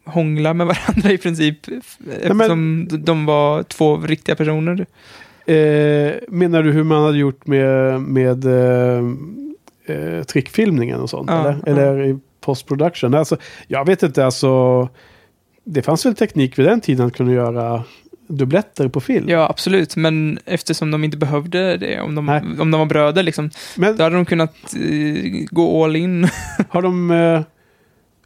hångla med (laughs) varandra i princip. Eftersom de var två riktiga personer. Eh, menar du hur man hade gjort med, med eh, eh, trickfilmningen och sånt? Ja, eller ja. eller i postproduktion? Alltså, jag vet inte, alltså. Det fanns väl teknik vid den tiden att kunna göra dubbletter på film? Ja, absolut. Men eftersom de inte behövde det, om de, om de var bröder, liksom, Men, då hade de kunnat eh, gå all in. (laughs) Har de eh,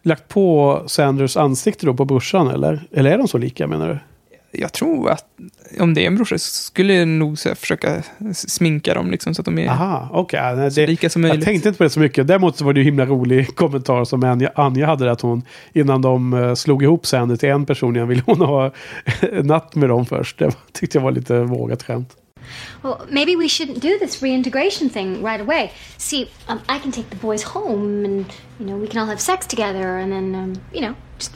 lagt på Sanders ansikte då på brorsan eller? Eller är de så lika menar du? Jag tror att om det är en brorsa så skulle jag nog så här, försöka sminka dem liksom, så att de är Aha, okej. nej, så det- lika som Jag möjligt. tänkte inte på det så mycket. Däremot så var det ju himla rolig (laughs) kommentar som Anja, Anja hade. Att hon, innan de eh, slog ihop Sander till en person igen, ville hon ha (laughs) natt med dem först. Det tyckte jag var lite vågat skämt. Well, maybe we shouldn't do this reintegration thing right away. See, um, I can take the boys home, and you know we can all have sex together, and then um, you know just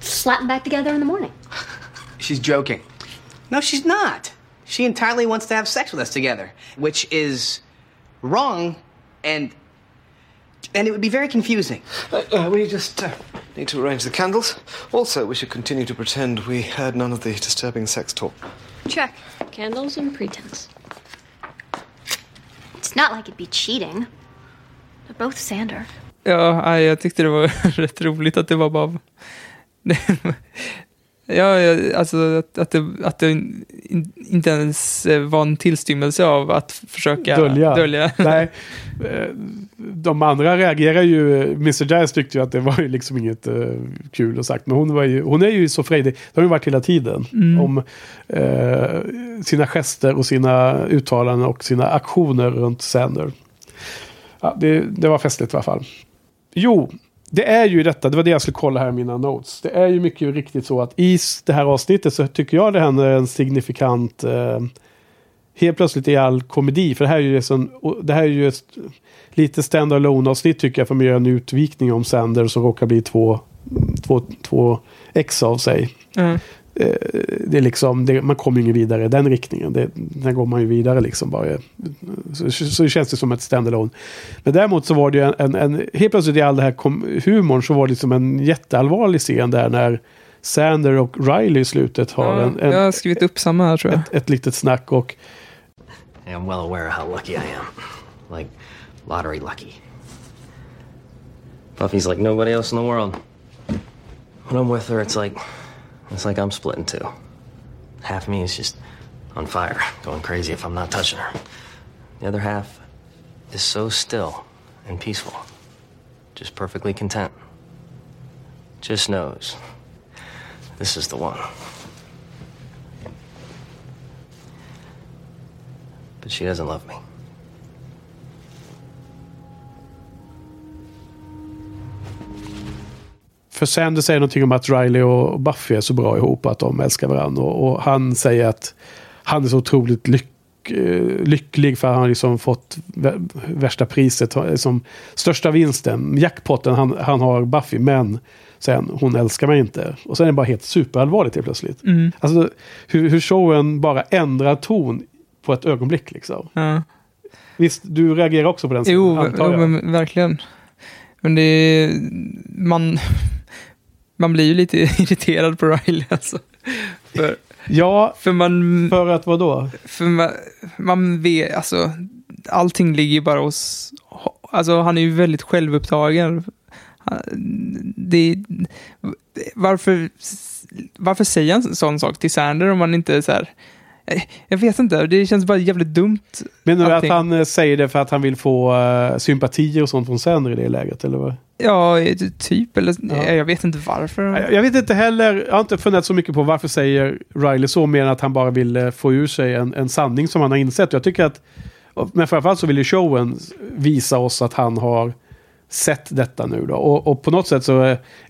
slap them back together in the morning. (laughs) She's joking. No, she's not. She entirely wants to have sex with us together, which is wrong and and it would be very confusing. Uh, we just uh, need to arrange the candles. Also, we should continue to pretend we heard none of the disturbing sex talk. Check. Candles and pretense. It's not like it'd be cheating. They're both Sander. Ja, nej, jag tyckte det var (laughs) rätt roligt att det var bara... (laughs) ja, alltså att, att, det, att det in, inte ens var en tillstymmelse av att försöka Dölja. dölja. (laughs) Nej, de andra reagerar ju. Mr. Giles tyckte ju att det var ju liksom inget eh, kul och sagt. Men hon, var ju, hon är ju så frejdig. Det har ju varit hela tiden. Mm. Om eh, sina gester och sina uttalanden och sina aktioner runt Sander. Ja, det, det var festligt i alla fall. Jo, det är ju detta, det var det jag skulle kolla här i mina notes. Det är ju mycket riktigt så att i det här avsnittet så tycker jag det händer en signifikant eh, helt plötsligt i all komedi. För det här är ju, liksom, sån, det här är ju ett lite stand-alone avsnitt tycker jag. För man gör en utvikning om Sanders som råkar bli två, två, två ex av sig. Mm. Eh, det är liksom, det, man kommer ju ingen vidare i den riktningen. Det, där går man ju vidare liksom bara. Så, så känns det som ett stand-alone. Men däremot så var det ju en, en, en helt plötsligt i all den här kom, humorn så var det liksom en jätteallvarlig scen där när Sander och Riley i slutet har Ja, en, en, jag har skrivit upp samma här tror jag. ett, ett litet snack och I'm well aware of how lucky I am. Like, lottery lucky. Buffy's like nobody else in the world. When I'm with her, it's like it's like I'm split in two. Half me is just on fire, going crazy if I'm not touching her. The other half is so still and peaceful, just perfectly content. Just knows this is the one. But she doesn't love me. För Sander säger någonting om att Riley och Buffy är så bra ihop att de älskar varandra. Och, och han säger att han är så otroligt lyck, eh, lycklig för att han har liksom fått vä- värsta priset, har- som största vinsten, jackpotten han, han har Buffy. Men sen, hon älskar mig inte. Och sen är det bara helt superallvarligt helt plötsligt. Mm. Alltså hur, hur showen bara ändrar ton på ett ögonblick liksom. Ja. Visst, du reagerar också på den scenen, Jo, antar jo jag. verkligen. Men det är, man, man blir ju lite (laughs) irriterad på Riley alltså. För, ja, för man... För att vad då? För man, man vet, alltså, allting ligger ju bara hos, alltså han är ju väldigt självupptagen. Det, varför, varför säger han en sån sak till Sander om man inte så här, jag vet inte, det känns bara jävligt dumt. Menar du att han eh, säger det för att han vill få uh, sympatier och sånt från Sander i det läget? Eller vad? Ja, typ, eller jag vet inte varför. Jag jag vet inte heller, jag har inte funderat så mycket på varför säger Riley så, mer än att han bara vill eh, få ur sig en, en sanning som han har insett. Jag tycker att, men framförallt så vill ju showen visa oss att han har sett detta nu då. Och, och på något sätt så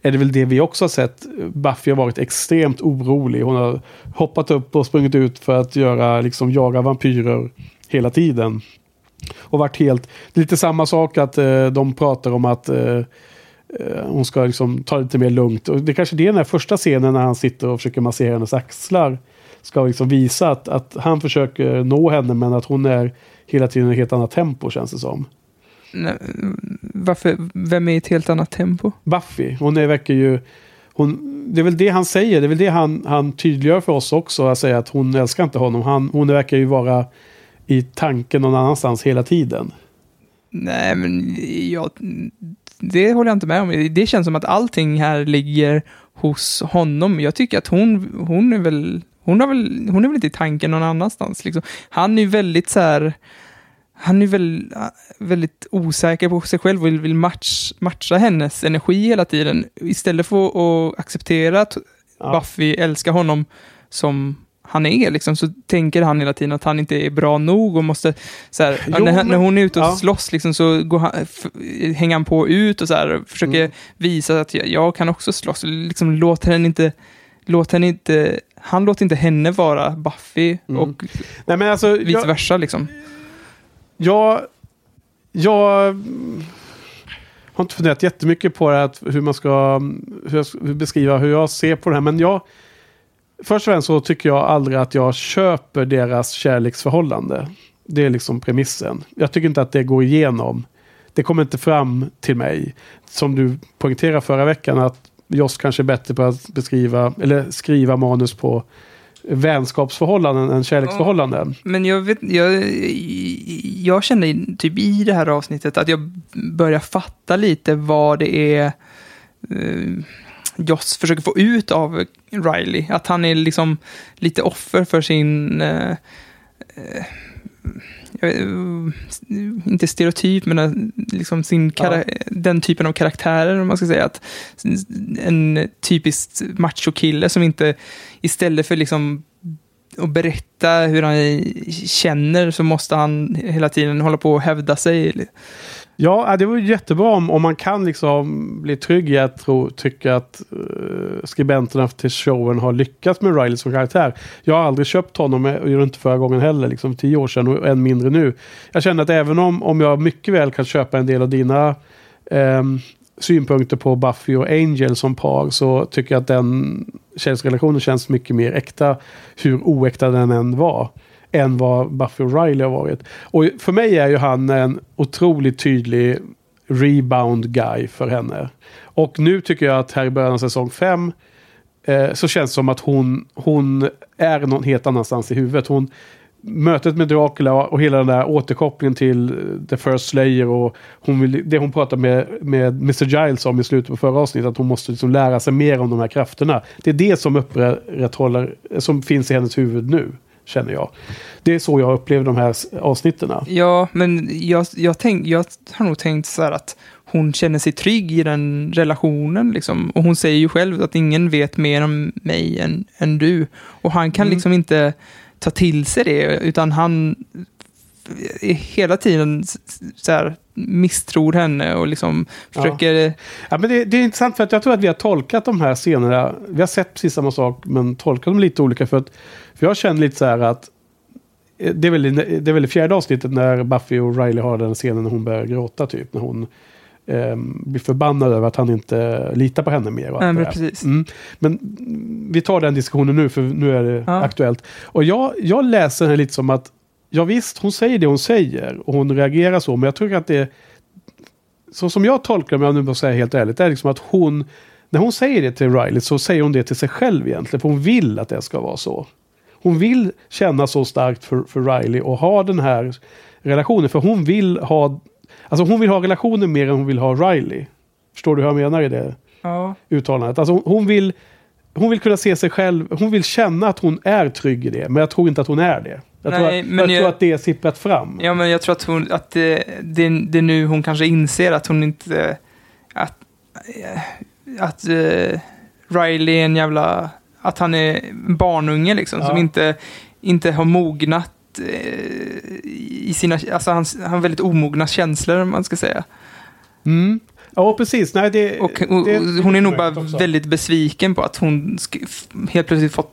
är det väl det vi också har sett. Buffy har varit extremt orolig. Hon har hoppat upp och sprungit ut för att göra, liksom jaga vampyrer hela tiden. Och varit helt, det är lite samma sak att eh, de pratar om att eh, eh, hon ska liksom ta det lite mer lugnt. Och det är kanske det är den här första scenen när han sitter och försöker massera hennes axlar. Ska liksom visa att, att han försöker nå henne men att hon är hela tiden i ett helt annat tempo känns det som. Nej, varför, vem är i ett helt annat tempo? Buffy, hon är, verkar ju... Hon, det är väl det han säger, det är väl det han, han tydliggör för oss också. Att säga att hon älskar inte honom. Han, hon verkar ju vara i tanken någon annanstans hela tiden. Nej, men jag, det håller jag inte med om. Det känns som att allting här ligger hos honom. Jag tycker att hon, hon är väl, hon har väl, hon är väl inte i tanken någon annanstans. Liksom. Han är ju väldigt så här, han är väl väldigt osäker på sig själv och vill, match, matcha hennes energi hela tiden. Istället för att acceptera att Buffy älskar honom som han är, liksom, så tänker han hela tiden att han inte är bra nog och måste, så här, Jo, när, när hon är ute och ja. slåss liksom, så går han, hänger han på ut och så här, försöker Mm. visa att jag, jag kan också slåss. Liksom, låter henne inte, låter henne inte, han låter inte henne vara Buffy Mm. och Nej, men alltså, vice jag- versa. Liksom. Jag, jag har inte funderat jättemycket på det, här, hur man ska hur jag beskriva hur jag ser på det här. Men jag, först och främst så tycker jag aldrig att jag köper deras kärleksförhållande. Det är liksom premissen. Jag tycker inte att det går igenom. Det kommer inte fram till mig. Som du poängterade förra veckan att Joss kanske är bättre på att beskriva eller skriva manus på vänskapsförhållanden än kärleksförhållanden. Men jag, vet, jag, jag känner typ i det här avsnittet att jag börjar fatta lite vad det är eh, Joss försöker få ut av Riley. Att han är liksom lite offer för sin... Eh, eh inte stereotyp, men eh, liksom sin kara- den typen av karaktärer, om man ska säga. Att en typisk macho-kille som inte, istället för liksom att berätta hur han känner så måste han hela tiden hålla på och hävda sig. Ja, äh, det var jättebra om, om man kan liksom bli trygg i att tro, tycka att uh, skribenterna till showen har lyckats med Riley som karaktär. Jag har aldrig köpt honom, eh, och gjorde inte förra gången heller, liksom tio år sedan och än mindre nu. Jag känner att även om, om jag mycket väl kan köpa en del av dina um, synpunkter på Buffy och Angel som par så tycker jag att den kärleksrelationen känns mycket mer äkta, hur oäkta den än var än vad Buffy och Riley har varit. Och för mig är ju han en otroligt tydlig rebound guy för henne. Och nu tycker jag att här i början av säsong 5 eh, så känns det som att hon, hon är någon helt annanstans i huvudet. Hon, mötet med Dracula och hela den där återkopplingen till The First Slayer och hon vill, det hon pratade med, med Mr. Giles om i slutet på förra avsnittet, att hon måste liksom lära sig mer om de här krafterna. Det är det som upprätthåller, som finns i hennes huvud nu, känner jag. Det är så jag upplever de här avsnitten. Ja, men jag, jag, tänk, jag har nog tänkt så här att hon känner sig trygg i den relationen. Liksom. Och hon säger ju själv att ingen vet mer om mig än, än du. Och han kan Mm. liksom inte ta till sig det, utan han är hela tiden så här, misstror henne och liksom försöker... Ja, men det, det är intressant för att jag tror att vi har tolkat de här scenerna. Vi har sett precis samma sak men tolkat dem lite olika. För, att, för jag känner lite så här att det är, väl, det är väl fjärde avsnittet när Buffy och Riley har den scenen när hon börjar gråta typ. När hon ehm, blir förbannad över att han inte litar på henne mer. Nej, men. Mm. Men vi tar den diskussionen nu för nu är det Ja. aktuellt. Och jag, jag läser det lite som att ja visst, hon säger det hon säger och hon reagerar så, men jag tror att det så som jag tolkar det, om jag nu måste säga helt ärligt, är liksom att hon när hon säger det till Riley så säger hon det till sig själv egentligen. För hon vill att det ska vara så. Hon vill känna så starkt för, för Riley och ha den här relationen. För hon vill ha Alltså hon vill ha relationen mer än hon vill ha Riley. Förstår du hur jag menar i det Ja. uttalandet? Alltså hon vill, hon vill kunna se sig själv, hon vill känna att hon är trygg i det. Men jag tror inte att hon är det. Jag, Nej, tror, att, men jag, jag- tror att det är sipprat fram. Ja, men jag tror att, hon, att det, det, det är nu hon kanske inser att hon inte... Att, att uh, Riley är en jävla... Att han är en barnunge liksom, Ja. som inte, inte har mognat eh, i sina... Alltså han, han har väldigt omogna känslor, om man ska säga. Mm. Ja, precis. Nej, det, Och, och, det, och hon är nog bara också. väldigt besviken på att hon helt plötsligt fått...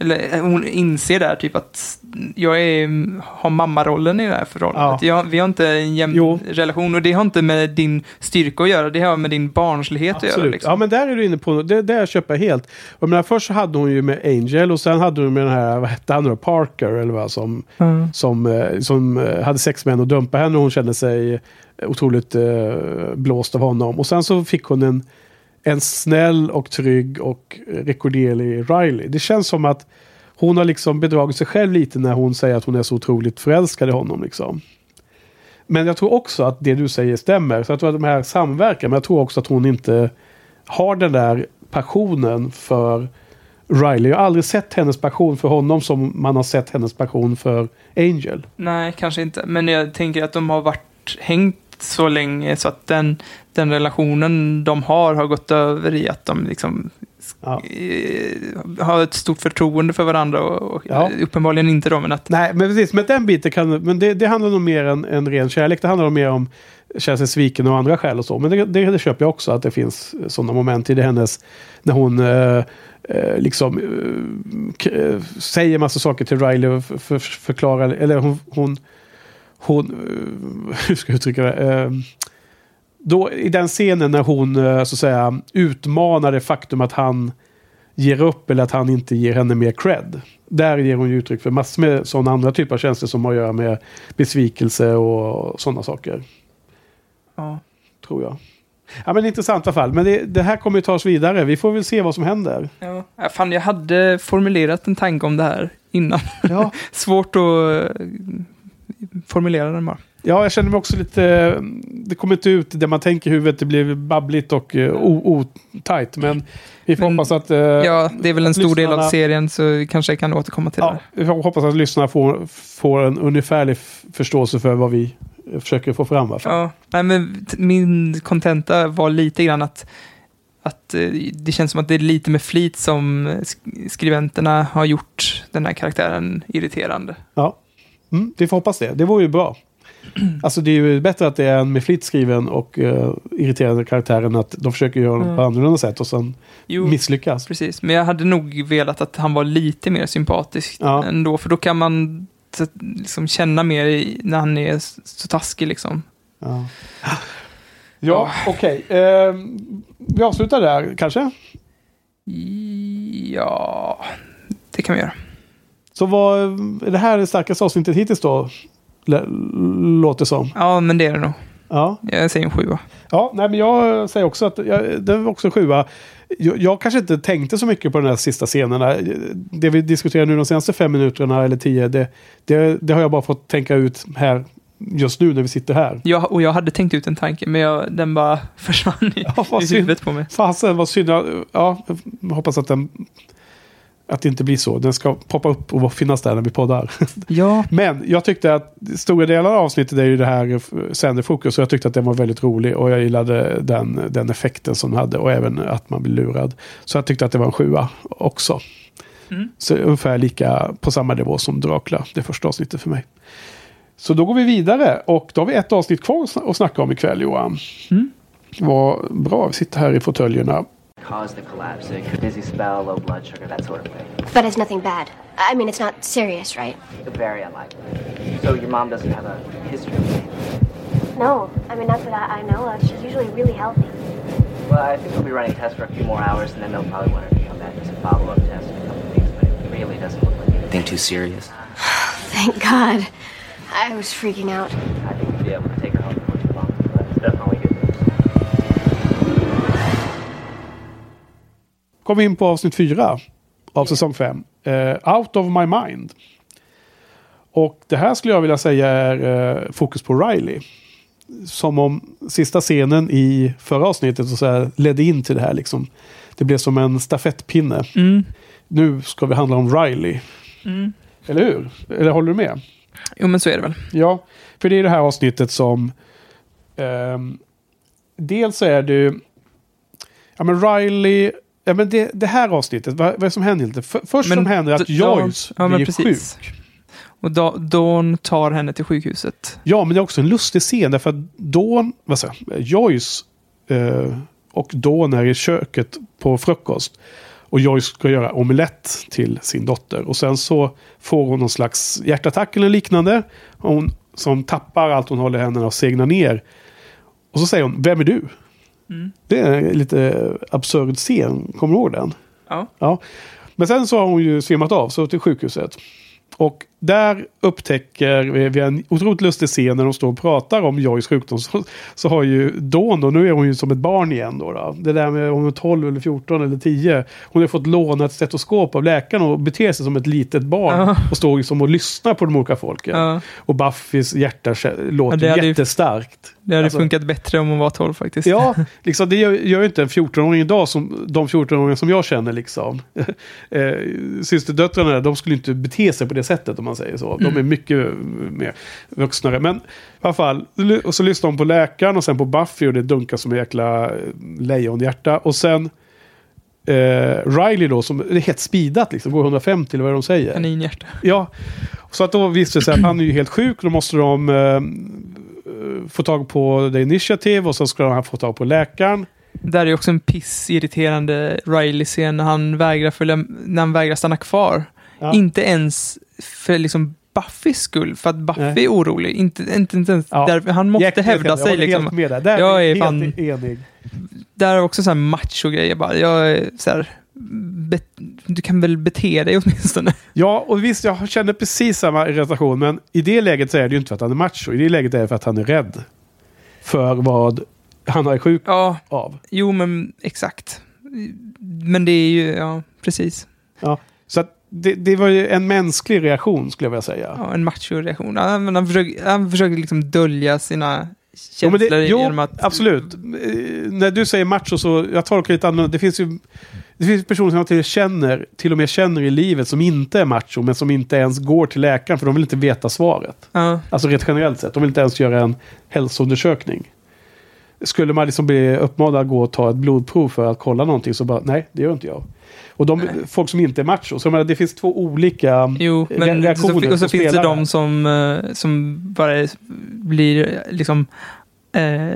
Eller eh, hon inser där typ att jag är, har mammarollen i det här förhållandet. Jag, vi har inte en jämn relation och det har inte med din styrka att göra, det har med din barnslighet att göra. Absolut. Liksom. Ja, men där är du inne på det. Köper jag helt. Och jag menar, först hade hon ju med Angel och sen hade hon med den här, vad hette han då, Parker eller vad som, Mm. som, eh, som eh, hade sex med henne och dumpade henne och hon kände sig otroligt eh, blåst av honom. Och sen så fick hon en, en snäll och trygg och rekorderlig Riley. Det känns som att hon har liksom bedragit sig själv lite när hon säger att hon är så otroligt förälskad i honom. Liksom. Men jag tror också att det du säger stämmer. Så jag tror att de här samverkar. Men jag tror också att hon inte har den där passionen för Riley. Jag har aldrig sett hennes passion för honom som man har sett hennes passion för Angel. Nej, kanske inte. Men jag tänker att de har varit hängt så länge så att den, den relationen de har har gått över i att de liksom eh, har ett stort förtroende för varandra och, och Ja. uppenbarligen inte då, men att Nej, men precis. Men den biten kan... Men det, det handlar nog mer än, än ren kärlek. Det handlar nog mer om känna sig sviken och andra skäl och så. Men det, det, det köper jag också att det finns sådana moment i det hennes... När hon eh, eh, liksom eh, eh, säger massa saker till Riley och för, för, förklarar... Eller hon... hon, hon eh, (laughs) hur ska jag uttrycka det? Eh, då, I den scenen när hon eh, så att säga utmanar det faktum att han ger upp eller att han inte ger henne mer cred. Där ger hon ju uttryck för massor med sådana andra typer av känslor som har att göra med besvikelse och sådana saker. Ja. Tror jag. Ja men intressant i alla fall. Men det, det här kommer ju ta oss vidare. Vi får väl se vad som händer. Ja, ja, fan, jag hade formulerat en tanke om det här innan. Ja. (laughs) Svårt att eh, formulera den bara. Ja, jag känner mig också lite... Det kommer inte ut det man tänker i huvudet. Det blir babbligt och uh, otajt. Men vi får hoppas att... eh, Ja, det är väl en stor del av serien så vi kanske kan återkomma till Ja, det. vi hoppas att lyssnarna får, får en ungefärlig förståelse för vad vi eh, försöker få fram. fall. Ja, nej, men min kontenta var lite grann att, att eh, det känns som att det är lite med flit som eh, sk- skribenterna har gjort den här karaktären irriterande. Ja, mm, vi får hoppas det. Det vore ju bra. Alltså det är ju bättre att det är en med flit skriven och uh, irriterande karaktär än att de försöker göra Mm. på annorlunda sätt och sen Jo, misslyckas. Precis, men jag hade nog velat att han var lite mer sympatisk Ja. ändå, för då kan man liksom känna mer i, när han är så taskig liksom. Ja, ja okej. Eh, vi avslutar där kanske. Ja, det kan vi göra. Så vad, är det här det starkaste avsnittet hittills då? Låter som. Ja, men det är det nog. Ja. Jag säger en sjua. Ja, nej, men jag säger också att jag, det var också sjua. Jag, jag kanske inte tänkte så mycket på de här sista scenerna. Det vi diskuterar nu de senaste fem minuterna eller tio, det, det, det har jag bara fått tänka ut här just nu när vi sitter här. Jag, och jag hade tänkt ut en tanke, men jag, den bara (laughs) försvann i, vad i huvudet på mig. Fasen vad synd. Ja, Ja, jag hoppas att den att det inte blir så. Den ska poppa upp och finnas där när vi poddar. (laughs) Ja. Men jag tyckte att stora delar av avsnittet är ju det här sänderfokus. Och jag tyckte att den var väldigt rolig. Och jag gillade den, den effekten som den hade. Och även att man blir lurad. Så jag tyckte att det var en sjua också. Mm. Så ungefär lika på samma nivå som Dracula. Det första avsnittet för mig. Så då går vi vidare. Och då har vi ett avsnitt kvar att sna- att snacka om ikväll Johan. Mm. Vad bra, vi sitter här i fåtöljerna. Cause the collapse, a dizzy spell, low blood sugar, that sort of thing. But it's nothing bad. I mean, it's not serious, right? Very unlikely. So your mom doesn't have a history of pain? No, I mean, not that I, I know of. She's usually really healthy. Well, I think we'll be running tests for a few more hours, and then they'll probably want her to come back as a follow-up test in a couple of weeks, but it really doesn't look like anything too serious. (sighs) Thank God. I was freaking out. I think you'll be able to take her home before too long. That's definitely good Kom in på avsnitt fyra av säsong fem. Eh, Out of my mind. Och det här skulle jag vilja säga är eh, fokus på Riley. Som om sista scenen i förra avsnittet så här, ledde in till det här. Liksom. Det blev som en stafettpinne. Mm. Nu ska vi handla om Riley. Mm. Eller hur? Eller håller du med? Jo, men så är det väl. Ja, för det är det här avsnittet som... ehm, dels är det... Ja, men Riley... Ja, men det, det här avsnittet, vad, vad är det som händer? För, först som händer att Joyce ja, men blir sjuk. Och da, Dawn tar henne till sjukhuset. Ja, men det är också en lustig scen därför att Dawn, vad säger Joyce eh, och Dawn är i köket på frukost. Och Joyce ska göra omelett till sin dotter. Och sen så får hon någon slags hjärtattack eller liknande. Hon som tappar allt hon håller i händerna och segnar ner. Och så säger hon, vem är du? Mm. Det är en lite absurd scen, kommer du ihåg den? Ja. Ja. Men sen så har hon ju svimmat av, så till sjukhuset. Och där upptäcker vi, vi en otroligt lustig scen när de står och pratar om Joys sjukdom. (laughs) Så, så har ju Dawn då, nu är hon ju som ett barn igen då. då. Det där med om hon är 12 eller 14 eller 10. Hon har fått låna ett stetoskop av läkaren och beter sig som ett litet barn. Ja. Och står liksom och lyssnar på de olika folken. Ja. Och Buffys hjärta låter ju- jättestarkt. Det hade Alltså- funkat bättre om hon var 12 faktiskt. Ja, (laughs) liksom, det gör, gör ju inte en 14-åring idag som de 14-åringar som jag känner. Liksom. (laughs) eh, systerdöttrarna de skulle inte bete sig på det sättet man säger så. De är Mm. mycket mer vuxnare. Men i alla fall, och så lyssnar de på läkaren och sen på Buffy och det dunkar som en jäkla eh, lejonhjärta. Och sen eh, Riley då som är helt speedat liksom, går 150 eller vad de säger. Kaninhjärta. Ja, så att då visste det sig att han är ju helt sjuk. Då måste de eh, få tag på The Initiative och sen ska han få tag på läkaren. Där är också en pissirriterande Riley-scen när han vägrar följa, när han vägrar stanna kvar. Ja. Inte ens för liksom Buffys skull, för att Buffy Nej. är orolig. Inte, inte, inte ens Ja. därför. Han måste Jätteirriterande. hävda sig. Jag Liksom. helt med där. Där jag är helt fan, enig. där är också så här macho-grejer bara. Jag är så här, be, du kan väl bete dig åtminstone. Ja, och visst, jag känner precis samma irritation. Men i det läget så är det ju inte för att han är macho. I det läget är det för att han är rädd. För vad han är sjuk Ja, av. jo men exakt. Men det är ju, ja, precis. Ja, så att det, det var ju en mänsklig reaktion skulle jag vilja säga. Ja, en macho-reaktion. Han försöker, han försöker liksom dölja sina Jo, känslor det, jo, genom att... absolut. Eh, när du säger macho så, jag tolkar lite annorlunda. Det finns ju det finns personer som jag till, känner, till och med känner i livet som inte är macho, men som inte ens går till läkaren för de vill inte veta svaret. Ja. Alltså rent generellt sett. De vill inte ens göra en hälsoundersökning. Skulle man liksom bli uppmanad att gå och ta ett blodprov för att kolla någonting så bara, nej, det gör inte jag. Och de, folk som inte är macho, så jag menar, det finns två olika Jo, men reaktioner. så, och så finns det de som, eh, som bara blir liksom eh,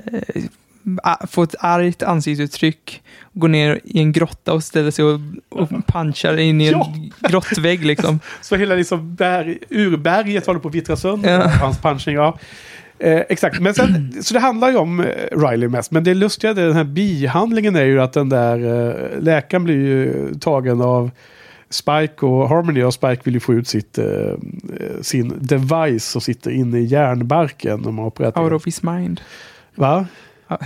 får ett argt ansiktsuttryck, går ner i en grotta och ställer sig och, och punchar in i en (laughs) Ja. grottvägg liksom. (laughs) Så hela liksom berg, urberget håller på att vittra sönder. Ja. Hans punching, ja. Eh, exakt, men sen, (clears throat) så det handlar ju om eh, Riley mest. Men det lustiga, är den här bihandlingen är ju att den där eh, läkaren blir ju tagen av Spike och Harmony och Spike vill ju få ut sitt, eh, eh, sin device som sitter inne i hjärnbarken. Opererat Out of his mind. Va?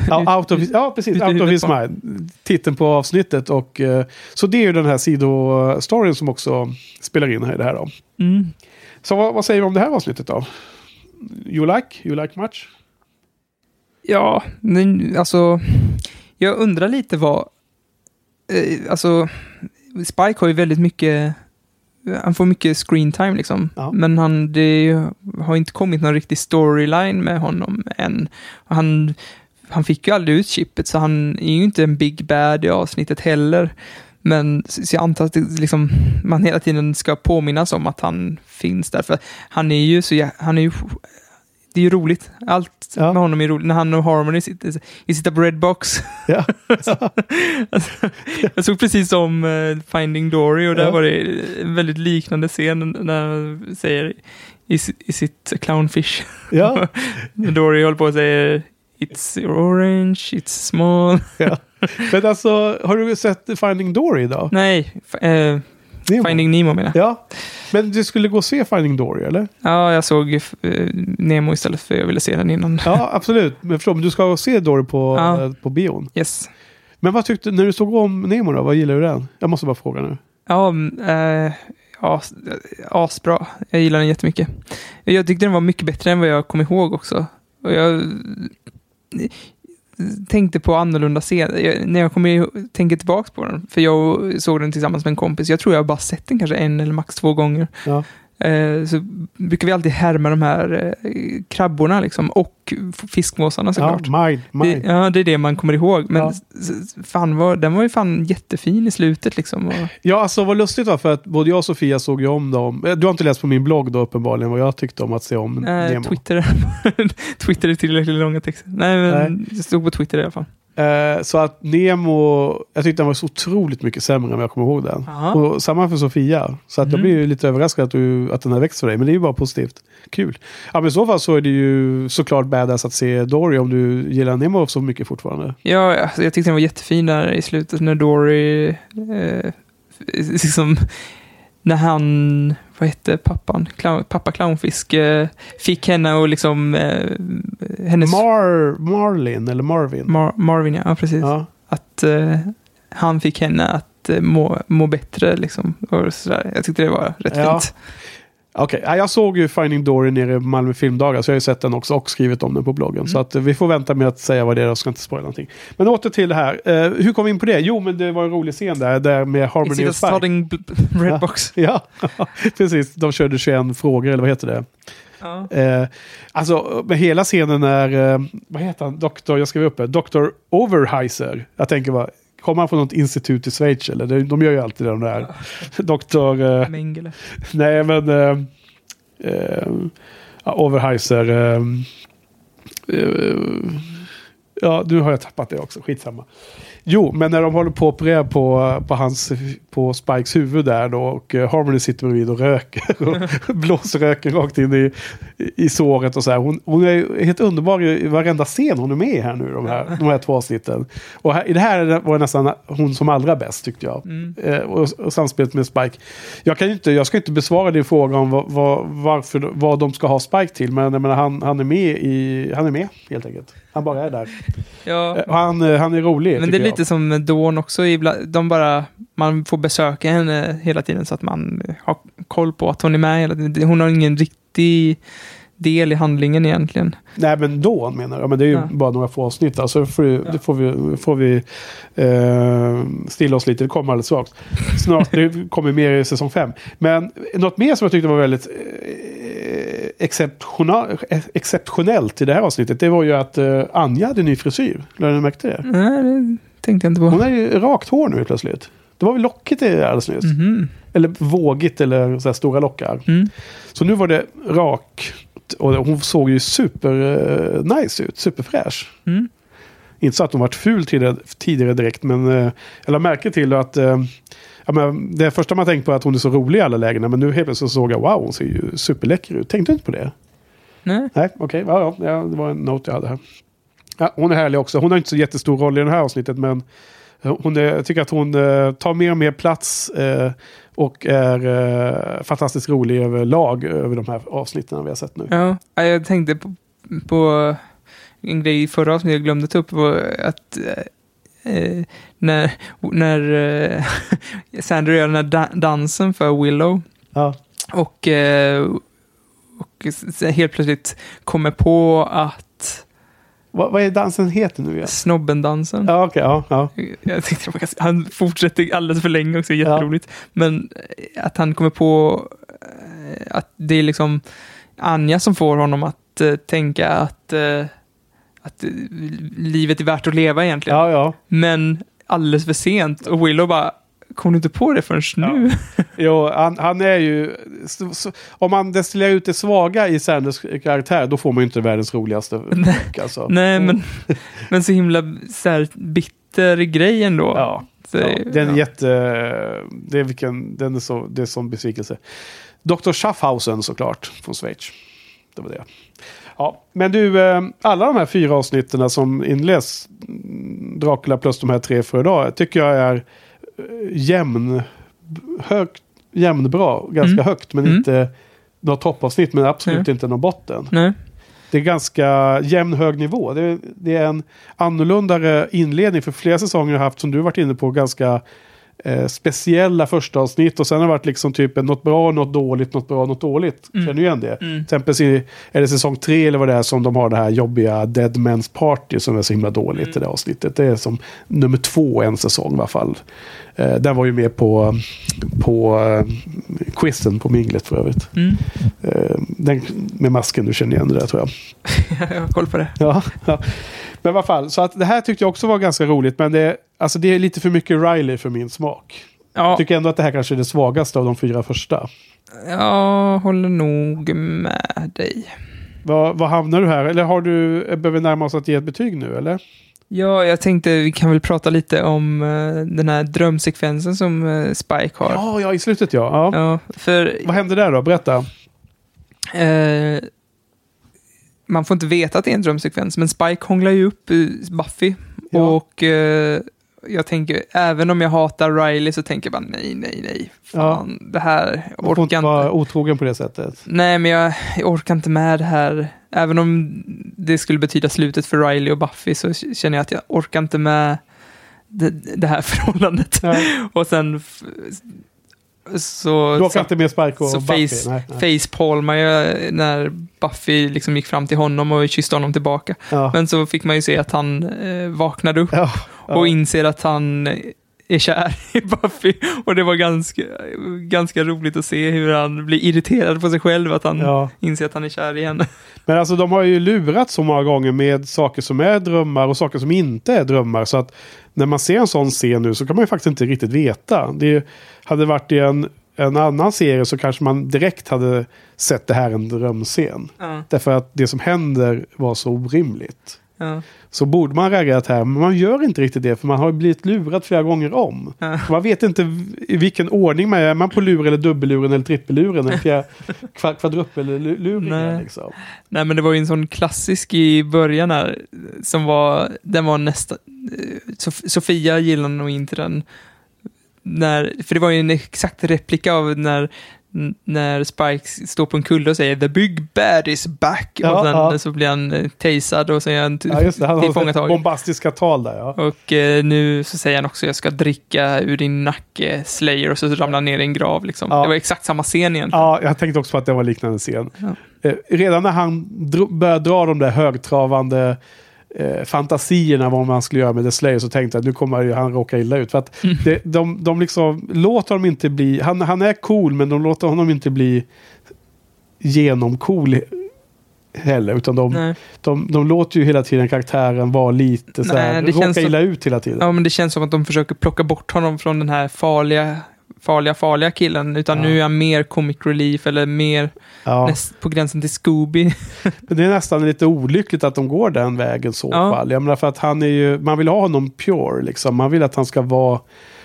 Ja, out of, ja, precis. Out of his mind. Titeln på avsnittet. Och, eh, så det är ju den här sidostoryn som också spelar in här i det här. Då. Mm. Så vad, vad säger vi om det här avsnittet då? You like? You like much? Ja, men alltså, jag undrar lite vad, eh, alltså, Spike har ju väldigt mycket, han får mycket screen time liksom, Ja. men han, det har inte kommit någon riktig storyline med honom än. Han, han fick ju aldrig ut chippet, så han är ju inte en big bad i avsnittet heller. Men så jag antar att liksom, man hela tiden ska påminnas om att han finns där. För han är ju så, han är ju, det är ju roligt. Allt Ja. med honom är roligt. När han och Harmony sitter i sitta på Redbox. Ja. (laughs) alltså, jag såg precis om eh, Finding Dory och där Ja. var det en väldigt liknande scen när han säger i, i sitt clownfish. Ja. När (laughs) Dory håller på och säger It's orange, it's small. (laughs) ja. Men alltså, har du sett Finding Dory idag? Nej, eh, Nemo. Finding Nemo menar jag. Ja. Men du skulle gå och se Finding Dory, eller? Ja, jag såg eh, Nemo istället för jag ville se den innan. Ja, absolut. Men förstå, men du ska se Dory på, Ja. eh, på bion. Yes. Men vad tyckte när du såg om Nemo då? Vad gillar du den? Jag måste bara fråga nu. Ja, mm, eh, ja, s- eh, asbra. Jag gillar den jättemycket. Jag tyckte den var mycket bättre än vad jag kom ihåg också. Och jag tänkte på annorlunda scener. Jag, när jag kommer tänka tänker tillbaka på den, för jag såg den tillsammans med en kompis. Jag tror jag bara sett den kanske en eller max två gånger. Ja. Eh, så brukar vi alltid härma de här eh, krabborna liksom, och fiskmåsarna Ja, såklart. mine, mine. Det, ja, det är det man kommer ihåg. Men Ja. fan var, den var ju fan jättefin i slutet liksom. Och, Ja, alltså vad lustigt var för att både jag och Sofia såg ju om dem. Eh, Du har inte läst på min blogg då uppenbarligen vad jag tyckte om att se om Nemo. Twitter. (laughs) Twitter är tillräckligt långa texter. Nej, men det stod på Twitter i alla fall. Eh, så att Nemo, jag tyckte den var så otroligt mycket sämre än jag kommer ihåg den. Jaha. Och samma för Sofia. Så att jag Mm. blir ju lite överraskad att, du, att den har växt för dig. Men det är ju bara positivt. Kul. Ja, men i så fall så är det ju såklart badass att se Dory om du gillar Nemo så mycket fortfarande. Ja, alltså, jag tyckte den var jättefin där i slutet när Dory, eh, liksom, när han, vad hette pappan, Clown, pappa Clownfisk, eh, fick henne och liksom, eh, hennes... Mar, Marlin eller Marvin. Mar- Marvin, ja, precis. Ja. Att eh, han fick henne att eh, må, må bättre liksom. Och sådär. Jag tyckte det var rätt Ja. fint. Okej, ja, jag såg ju Finding Dory nere på Malmö filmdagar så jag har ju sett den också och skrivit om den på bloggen. Mm. Så att eh, vi får vänta med att säga vad det är, jag ska inte spoila någonting. Men åter till det här. Eh, hur kom vi in på det? Jo, men det var en rolig scen där, där med Harmony Spike. starting bl- (laughs) Redbox? (laughs) Ja, (laughs) precis. De körde 21 frågor, eller vad heter det? Ja. Eh, alltså, med hela scenen är, eh, vad heter han, doktor, jag skrev upp det, Dr. Overheiser. Jag tänker bara, kommer han från något institut i Schweiz eller? De, gör ju alltid det, de där. (laughs) Doktor... Eh, Mengele. (laughs) nej, men... Eh, eh, Overheiser. Eh, eh, ja, nu har jag tappat det också, skitsamma. Jo, men när de håller på att operera på, på, hans, på Spikes huvud där då och eh, Harmony sitter bredvid och röker (laughs) och (laughs) blåser röken rakt in i, i såret och så här. Hon, hon är helt underbar i varenda scen hon är med i här nu, de här, de här två avsnitten. Och här, i det här var det nästan hon som allra bäst tyckte jag. Mm. Eh, och, och samspelet med Spike. Jag, kan inte, jag ska inte besvara din fråga om vad, vad, varför, vad de ska ha Spike till, men jag menar, han, han, är med i, han är med helt enkelt. Han bara är där. Ja. Eh, Han, eh, han är rolig. Men det är jag. lite som med Dawn också. De bara, man får besöka henne hela tiden så att man har koll på att hon är med hela tiden. Hon har ingen riktig del i handlingen egentligen. Nej, men då menar jag. Men det är ju Ja. bara några få avsnitt. Alltså, får, vi- det får vi, får vi eh, stilla oss lite. Det kommer alldeles strax. Snart. Det kommer mer i säsong fem. Men något mer som jag tyckte var väldigt eh, exceptionellt i det här avsnittet. Det var ju att eh, Anja hade ny frisyr. Lade märke till det? Nej, det tänkte jag inte på. Hon har ju rakt hår nu plötsligt. Det var väl lockigt i alldeles nyss. Mhm. Eller vågigt eller så stora lockar. Mm. Så nu var det rak. Och hon såg ju super eh, nice ut. Superfräsch. Mm. Inte så att hon varit ful tidigare, tidigare direkt. Men eh, jag lade märke till att eh, ja, men det första man tänker på är att hon är så rolig i alla lägena. Men nu helt plötsligt så såg jag wow, hon ser ju superläcker ut. Tänkte du inte på det? Nej. Nej, okej. Ja, ja, ja, det var en note jag hade här. Ja, hon är härlig också. Hon har inte så jättestor roll i det här avsnittet. Men hon är, jag tycker att hon eh, tar mer och mer plats. Eh, och är eh, fantastiskt rolig överlag över de här avsnitten vi har sett nu. Ja, ja, jag tänkte på, på en grej i förra avsnittet jag glömde ta upp. Var att eh, när, när eh, (laughs) Sandra gör den här da- dansen för Willow. Ja. Och, eh, och helt plötsligt kommer på att Vad, vad är dansen heter nu igen? Snobbendansen. Ja, okej. ja, ja. Jag tänkte, han fortsätter alldeles för länge också, jätteroligt. Men eh, att han kommer på eh, att det är liksom Anja som får honom att tänka att, att eh, livet är värt att leva egentligen. Ja, ja. Men alldeles för sent. Och Willow bara, kom du inte på det förrän nu? (laughs) Jo, han, han är ju... Så, så, om man destillerar ut det svaga i Sanders karaktär, då får man ju inte världens roligaste (laughs) bok. Alltså. Nej, men, (laughs) men så himla så här, bitter grej ändå. Ja. Så, Ja, den är ja. jätte... Det är, vilken, den är så, det är sån besvikelse. Dr. Schaffhausen såklart, från Schweiz. Det var det. Ja, men du, eh, alla de här fyra avsnitten som inleds, mm, Dracula plus de här tre för idag, tycker jag är eh, jämn, högt, jämnbra, ganska Mm. högt, men Mm. inte något toppavsnitt, men absolut Nej. inte någon botten. Nej. Det är ganska jämn hög nivå. Det är, det är en annorlundare inledning, för flera säsonger har haft, som du varit inne på, ganska eh, speciella första avsnitt och sen har det varit liksom typ något bra, något dåligt, något bra, något dåligt. Mm. Känner du igen det? Mm. Till exempel är det säsong tre eller vad det är som de har det här jobbiga Dead Men's Party som är så himla dåligt Mm. i det avsnittet. Det är som nummer två en säsong i alla fall. Eh, den var ju med på, på eh, quizen på Minglet för övrigt. Mm. Eh, den med masken, du känner igen det där tror jag. (laughs) jag har koll på det. Ja, ja. Men i alla fall, så att det här tyckte jag också var ganska roligt. Men det, alltså det är lite för mycket Riley för min smak. Ja. Jag tycker ändå att det här kanske är det svagaste av de fyra första. Jag håller nog med dig. Vad, vad hamnar du här? Eller har du, behöver vi närma oss att ge ett betyg nu eller? Ja, jag tänkte vi kan väl prata lite om eh, den här drömsekvensen som eh, Spike har. Ja, ja, i slutet ja. ja. Ja, för Vad hände där då? Berätta. eh, man får inte veta att det är en drömsekvens, men Spike hånglar ju upp Buffy. Ja. Och eh, jag tänker, även om jag hatar Riley så tänker jag bara nej, nej, nej. Fan, det här Man får orkar inte inte. vara otrogen på det sättet. Nej, men jag, jag orkar inte med det här. Även om det skulle betyda slutet för Riley och Buffy så känner jag att jag orkar inte med det, det här (laughs) förhållandet. och sen så... Du orkar så, inte med Spike och så Buffy? face, Nej, nej. facepalmar jag när Buffy liksom gick fram till honom och kysste honom tillbaka. Ja. Men så fick man ju se att han eh, vaknade upp Ja, ja. Och inser att han är kär i Buffy. Och det var ganska, ganska roligt att se hur han blir irriterad på sig själv, att han Ja. inser att han är kär igen. Men alltså de har ju lurat så många gånger med saker som är drömmar och saker som inte är drömmar. Så att när man ser en sån scen nu så kan man ju faktiskt inte riktigt veta. Det hade varit i en, en annan serie så kanske man direkt hade sett det här en drömscen. Ja. Därför att det som händer var så orimligt. Ja. Så borde man reagerat här, men man gör inte riktigt det för man har blivit lurad flera gånger om. Ja. Man vet inte i vilken ordning man är. Är man på lur eller dubbelluren eller trippelluren eller fjär- kva- kvadruppelluringen. Nej. Liksom. Nej, men det var ju en sån klassisk i början här, som var, den var nästan, eh, Sof- Sofia gillade nog inte den. När, för det var ju en exakt replika av när, när Spike står på en kulle och säger “The big bad is back” Ja, och sen ja. så blir han eh, tasad och så är han Ja, just det. Han har bombastiska tal där ja. Och eh, nu så säger han också jag ska dricka ur din nacke, Slayer, och så ramlar han ner i en grav. Liksom. Ja. Det var exakt samma scen egentligen. Ja, jag tänkte också på att det var en liknande scen. Eh, redan när han dro- började dra de där högtravande eh, fantasierna vad man skulle göra med The Slayer så tänkte jag att nu kommer han råka illa ut. För att Mm. det, de, de liksom låter honom inte bli, han, han är cool men de låter honom inte bli genomcool heller. Utan de, de, de låter ju hela tiden karaktären vara lite så här, råka känns som- illa ut hela tiden. Ja, men det känns som att de försöker plocka bort honom från den här farliga, farliga, farliga killen. Utan Ja. nu är han mer comic relief eller mer Ja. näst, på gränsen till Scooby. Men (laughs) det är nästan lite olyckligt att de går den vägen så Ja. fall. Jag menar för att han är ju, man vill ha honom pure liksom. Man vill att han ska vara,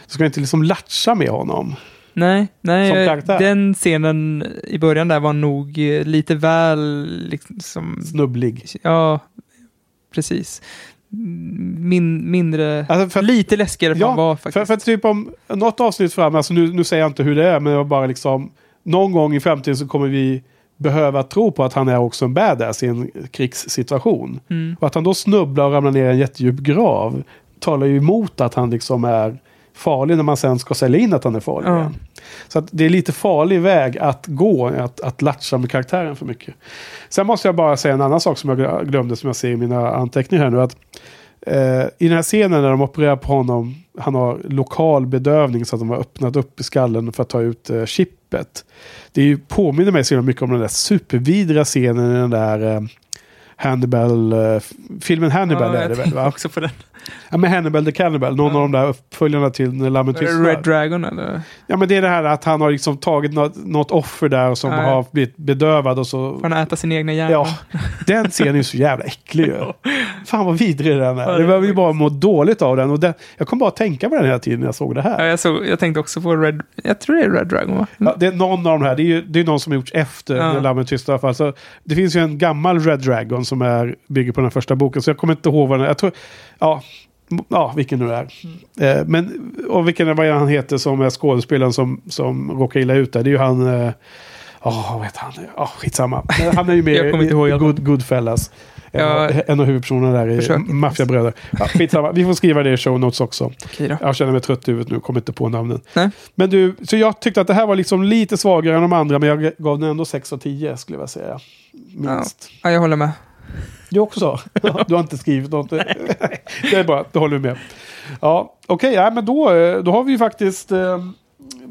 du ska inte liksom latcha med honom. nej, nej den scenen i början där var nog eh, lite väl liksom... Snubblig. Ja, precis. Min, mindre... Alltså för, lite läskigare än han var faktiskt. för, för typ om något avsnitt fram, alltså nu, nu säger jag inte hur det är, men jag bara liksom, någon gång i framtiden så kommer vi behöva tro på att han är också en badass i en krigssituation. Mm. Och att han då snubblar och ramlar ner i en jättedjup grav talar ju emot att han liksom är farlig när man sen ska sälja in att han är farlig. Ja. igen. Så det är lite farlig väg att gå, att, att latcha med karaktären för mycket. Sen måste jag bara säga en annan sak som jag glömde som jag ser i mina anteckningar här nu. Att, eh, I den här scenen när de opererar på honom, han har lokal bedövning så att de har öppnat upp i skallen för att ta ut eh, chippet. Det är ju, påminner mig så mycket om den där supervidriga scenen i den där eh, Hannibal, eh, filmen Hannibal Ja, är det väl va? också på den. Ja men Hannibal the Cannibal, någon av de där uppföljarna till Lammen tystnar. Red Dragon eller? Ja men det är det här att han har liksom tagit något, något offer där som Ja. har blivit bedövad och så... Får han äta sin egna hjärna? Ja, den scenen är så jävla äcklig ju. (laughs) Fan vad vidrig den Ja, är. det Det var ju bara må dåligt av den. Och den, jag kom bara att tänka på den hela tiden när jag såg det här. Ja, jag, såg, jag tänkte också på Red... Jag tror det är Red Dragon va? Ja, det är någon av de här. Det är ju det är någon som har gjorts efter Ja. När Lammen tystnar. i alla fall. Så det finns ju en gammal Red Dragon som är, bygger på den första boken. Så jag kommer inte ihåg vad den är. Jag tror, ja, Ja, vilken nu är. Eh, men, och vilken vad han heter som är skådespelaren som, som råkar illa ut där. Det är ju han... eh, Ja, vad heter han? Ja, skitsamma. Han är ju (laughs) med i Good, Goodfellas. En, Ja. en av huvudpersonerna där i. Maffiabröder. Ja, skitsamma. Vi får skriva det i show notes också. Jag känner mig trött i huvudet nu, kommer inte på namnen. Nej. Men du, så jag tyckte att det här var liksom lite svagare än de andra, men jag gav den ändå 6 av 10 skulle jag säga. Minst. Ja, jag håller med. Du också? du har inte skrivit något? det är bra, då håller vi med. Ja, okej, ja, men då, eh, då har vi ju faktiskt eh,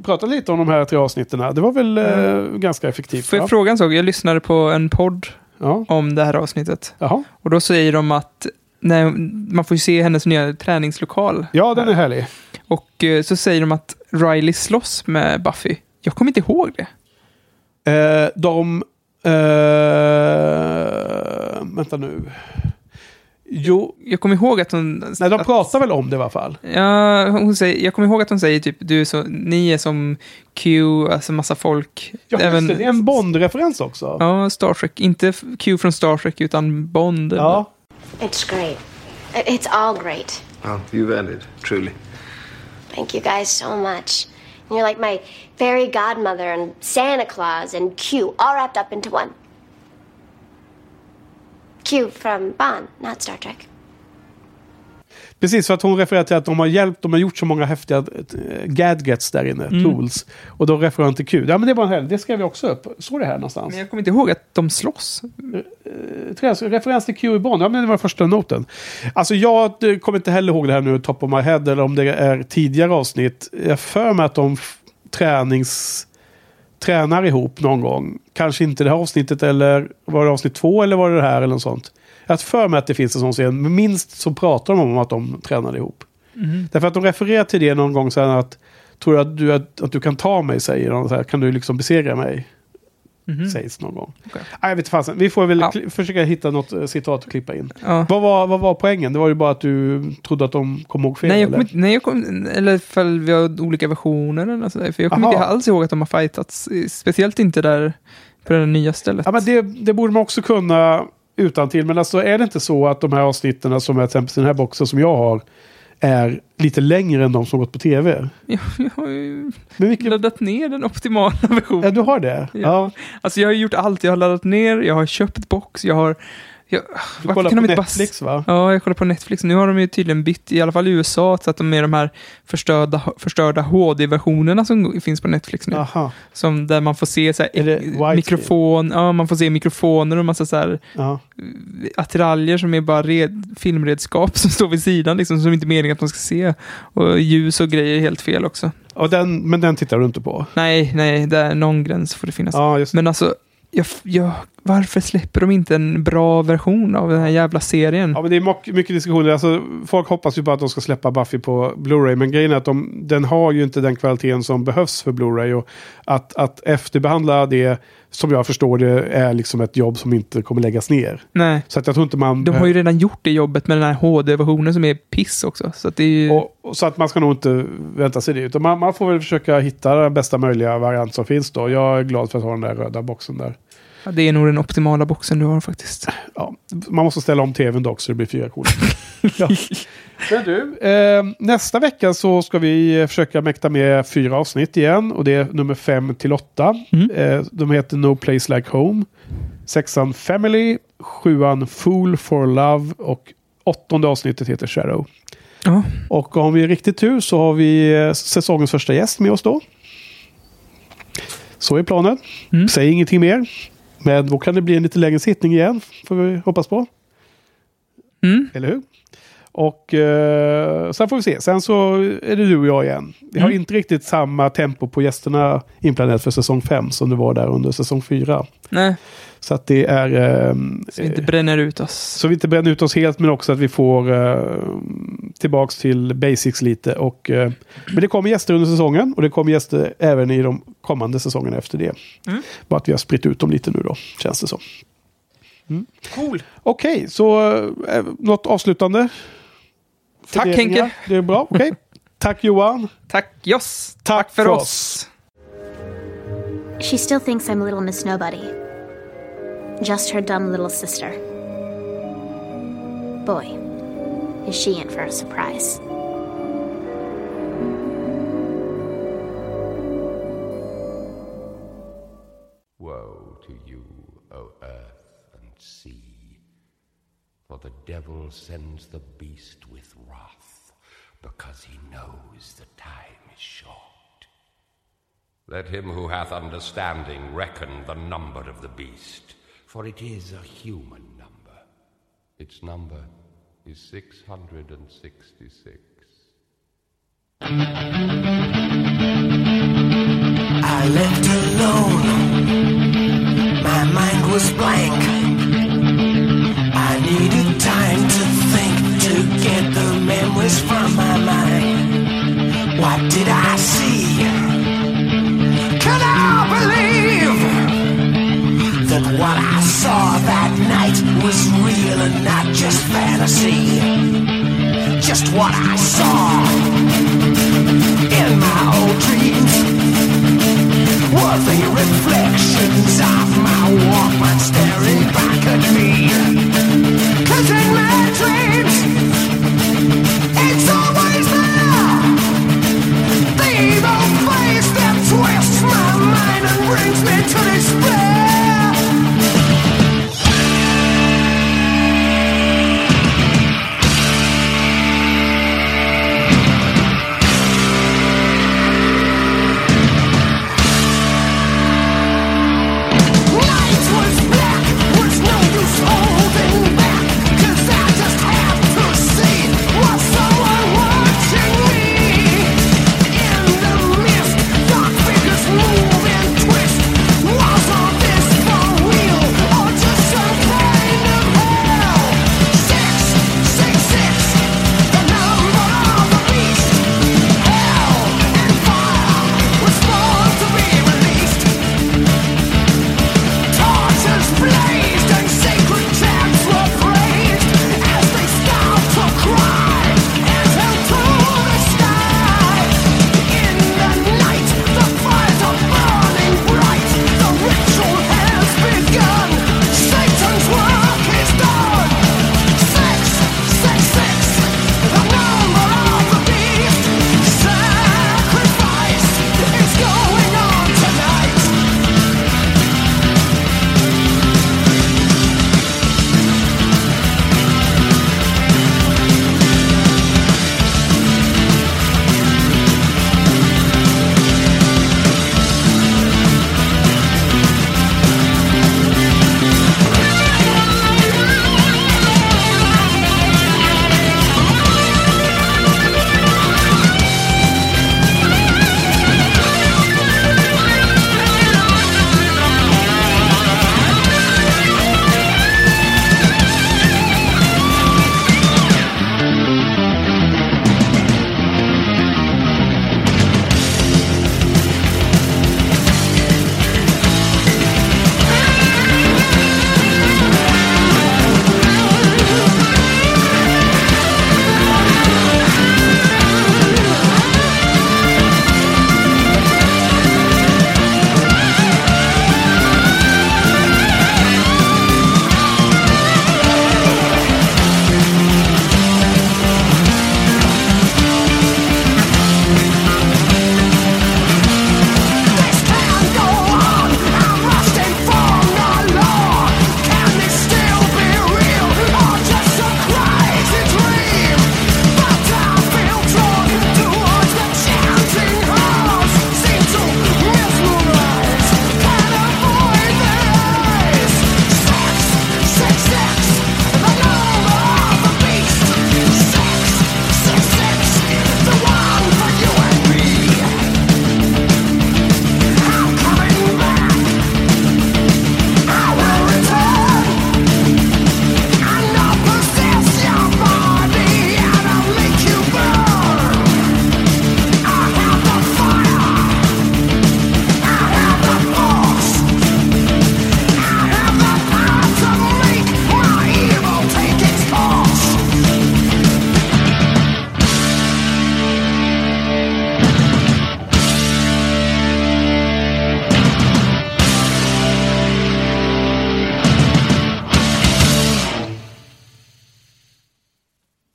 pratat lite om de här tre avsnitten. Det var väl eh, ganska effektivt? Får jag fråga en sak? Jag lyssnade på en podd Ja. om det här avsnittet. Jaha. Och då säger de att nej, man får ju se hennes nya träningslokal. Ja, den är härlig. Och så säger de att Riley slåss med Buffy. Jag kommer inte ihåg det. Eh, de... Eh, vänta nu. Jo, Jag kommer ihåg att hon... nej, de att, pratar väl om det i alla fall. Ja, hon säger, jag kommer ihåg att hon säger typ, du är så, ni är som Q, alltså massa folk. Ja, just det, det är en Bond-referens också. Ja, Star Trek. Inte Q från Star Trek, utan Bond. Ja. It's great. It's all great. Well, you've ended, truly. Thank you guys so much. You're like my fairy godmother and Santa Claus and Q all wrapped up into one. Q from Bond, not Star Trek. Precis, för att hon refererar till att de har hjälpt, de har gjort så många häftiga eh, gadgets där inne, Mm. tools. Och då refererar hon till Q. Ja, men det var en helg, det skrev jag också upp. Så det här någonstans. Men jag kommer inte ihåg att de slåss. Eh, jag, referens till Q i Bond, ja men det var första noten. Alltså jag eh, kommer inte heller ihåg det här nu, top of my head, eller om det är tidigare avsnitt. Jag för mig att de tränings... tränar ihop någon gång. Kanske inte det här avsnittet, eller var det avsnitt två, eller var det det här, eller något sånt. Jag har för mig att det finns en sån scen, men minst så pratar de om att de tränar ihop. Mhm. Därför att de refererar till det någon gång sen att Tror du att du, att, att du kan ta mig, säger de. Så här, kan du liksom besegra mig? Mhm. Sägs någon gång. Nej, jag vet fasen. Vi får väl Ja. försöka hitta något eh, citat att klippa in. Ja. Vad, var, vad var poängen? Det var ju bara att du trodde att de kom ihåg fel? Nej, jag eller? kommer inte, nej, jag kom, eller ifall vi har olika versioner eller något sådär. För jag kommer inte alls ihåg att de har fightats. Speciellt inte där på det nya stället. Ja, men det, det borde man också kunna utan till. Men alltså är det inte så att de här avsnitten som är till exempel den här boxen som jag har är lite längre än de som gått på tv? Jag, (laughs) jag har ju Men vilken... laddat ner den optimala versionen. Ja, du har det? Ja. Alltså jag har gjort allt. Jag har laddat ner, jag har köpt box, jag har... Jag, Du kollar på Netflix va? Ja, jag kollar på Netflix. Nu har de ju tydligen bytt, i alla fall i USA, så att de är de här förstörda, förstörda HD-versionerna som finns på Netflix nu. Aha. Som där man får se så här, mikrofon, ja, man får se mikrofoner och massa så här Ja. attiraljer som är bara red, filmredskap som står vid sidan, liksom, som inte är meningen att man ska se. Och ljus och grejer är helt fel också. Och den, men den tittar du inte på? Nej, nej, det är någon gräns får det finnas. Ja, Men alltså, jag, jag, varför släpper de inte en bra version av den här jävla serien? Ja, men det är mycket diskussioner. Alltså, folk hoppas ju på att de ska släppa Buffy på Blu-ray. Men grejen är att de, den har ju inte den kvaliteten som behövs för Blu-ray. Och att, att efterbehandla det, som jag förstår det, är liksom ett jobb som inte kommer läggas ner. Nej. Så att jag tror inte man... De har ju redan gjort det jobbet med den här HD-versionen som är piss också. Så att det är ju... och, och så att man ska nog inte vänta sig det. Utan man, man får väl försöka hitta den bästa möjliga variant som finns då. Jag är glad för att ha den där röda boxen där. Ja, det är nog den optimala boxen du har faktiskt. Ja, man måste ställa om tvn dock så det blir fyra k (laughs) ja. Men du, eh, nästa vecka så ska vi försöka mäkta med fyra avsnitt igen. Och det är nummer fem till åtta. Eh, de heter No Place Like Home. Sexan Family. Sjuan Fool for Love. Och åttonde avsnittet heter Shadow. Ja. Och om vi är riktigt tur så har vi eh, säsongens första gäst med oss då. Så är planen. Säg ingenting mer. Men då kan det bli en lite längre sittning igen. Får vi hoppas på. Eller hur? Och eh, sen får vi se. Sen så är det du och jag igen. Vi har Mm. inte riktigt samma tempo på gästerna inplanerat för säsong 5 som det var där under säsong 4. Nej, Så att det är... ehm, så vi inte bränner ut oss. så vi inte bränner ut oss helt men också att vi får uh, tillbaks till basics lite. Och, eh, men det kommer gäster under säsongen och det kommer gäster även i de kommande säsongerna efter det. Mm. Bara att vi har spritt ut dem lite nu då, känns det som. Cool. Okej, så eh, något avslutande? Tack? Henke. Det är bra, okej. Tack Johan. Tack Joss. Tack för för oss. She still thinks I'm Little Miss Nobody. Just her dumb little sister. Boy. is she in for a surprise? Woe to you, O earth and sea, for the devil sends the beast with wrath, because he knows the time is short. Let him who hath understanding reckon the number of the beast, for it is a human number. Its number is 666. I left alone. My mind was blank. I needed time to think to get the memories from my mind. What did I was real and not just fantasy? Just what I saw in my old dreams were the reflections of my Walkman staring back at me.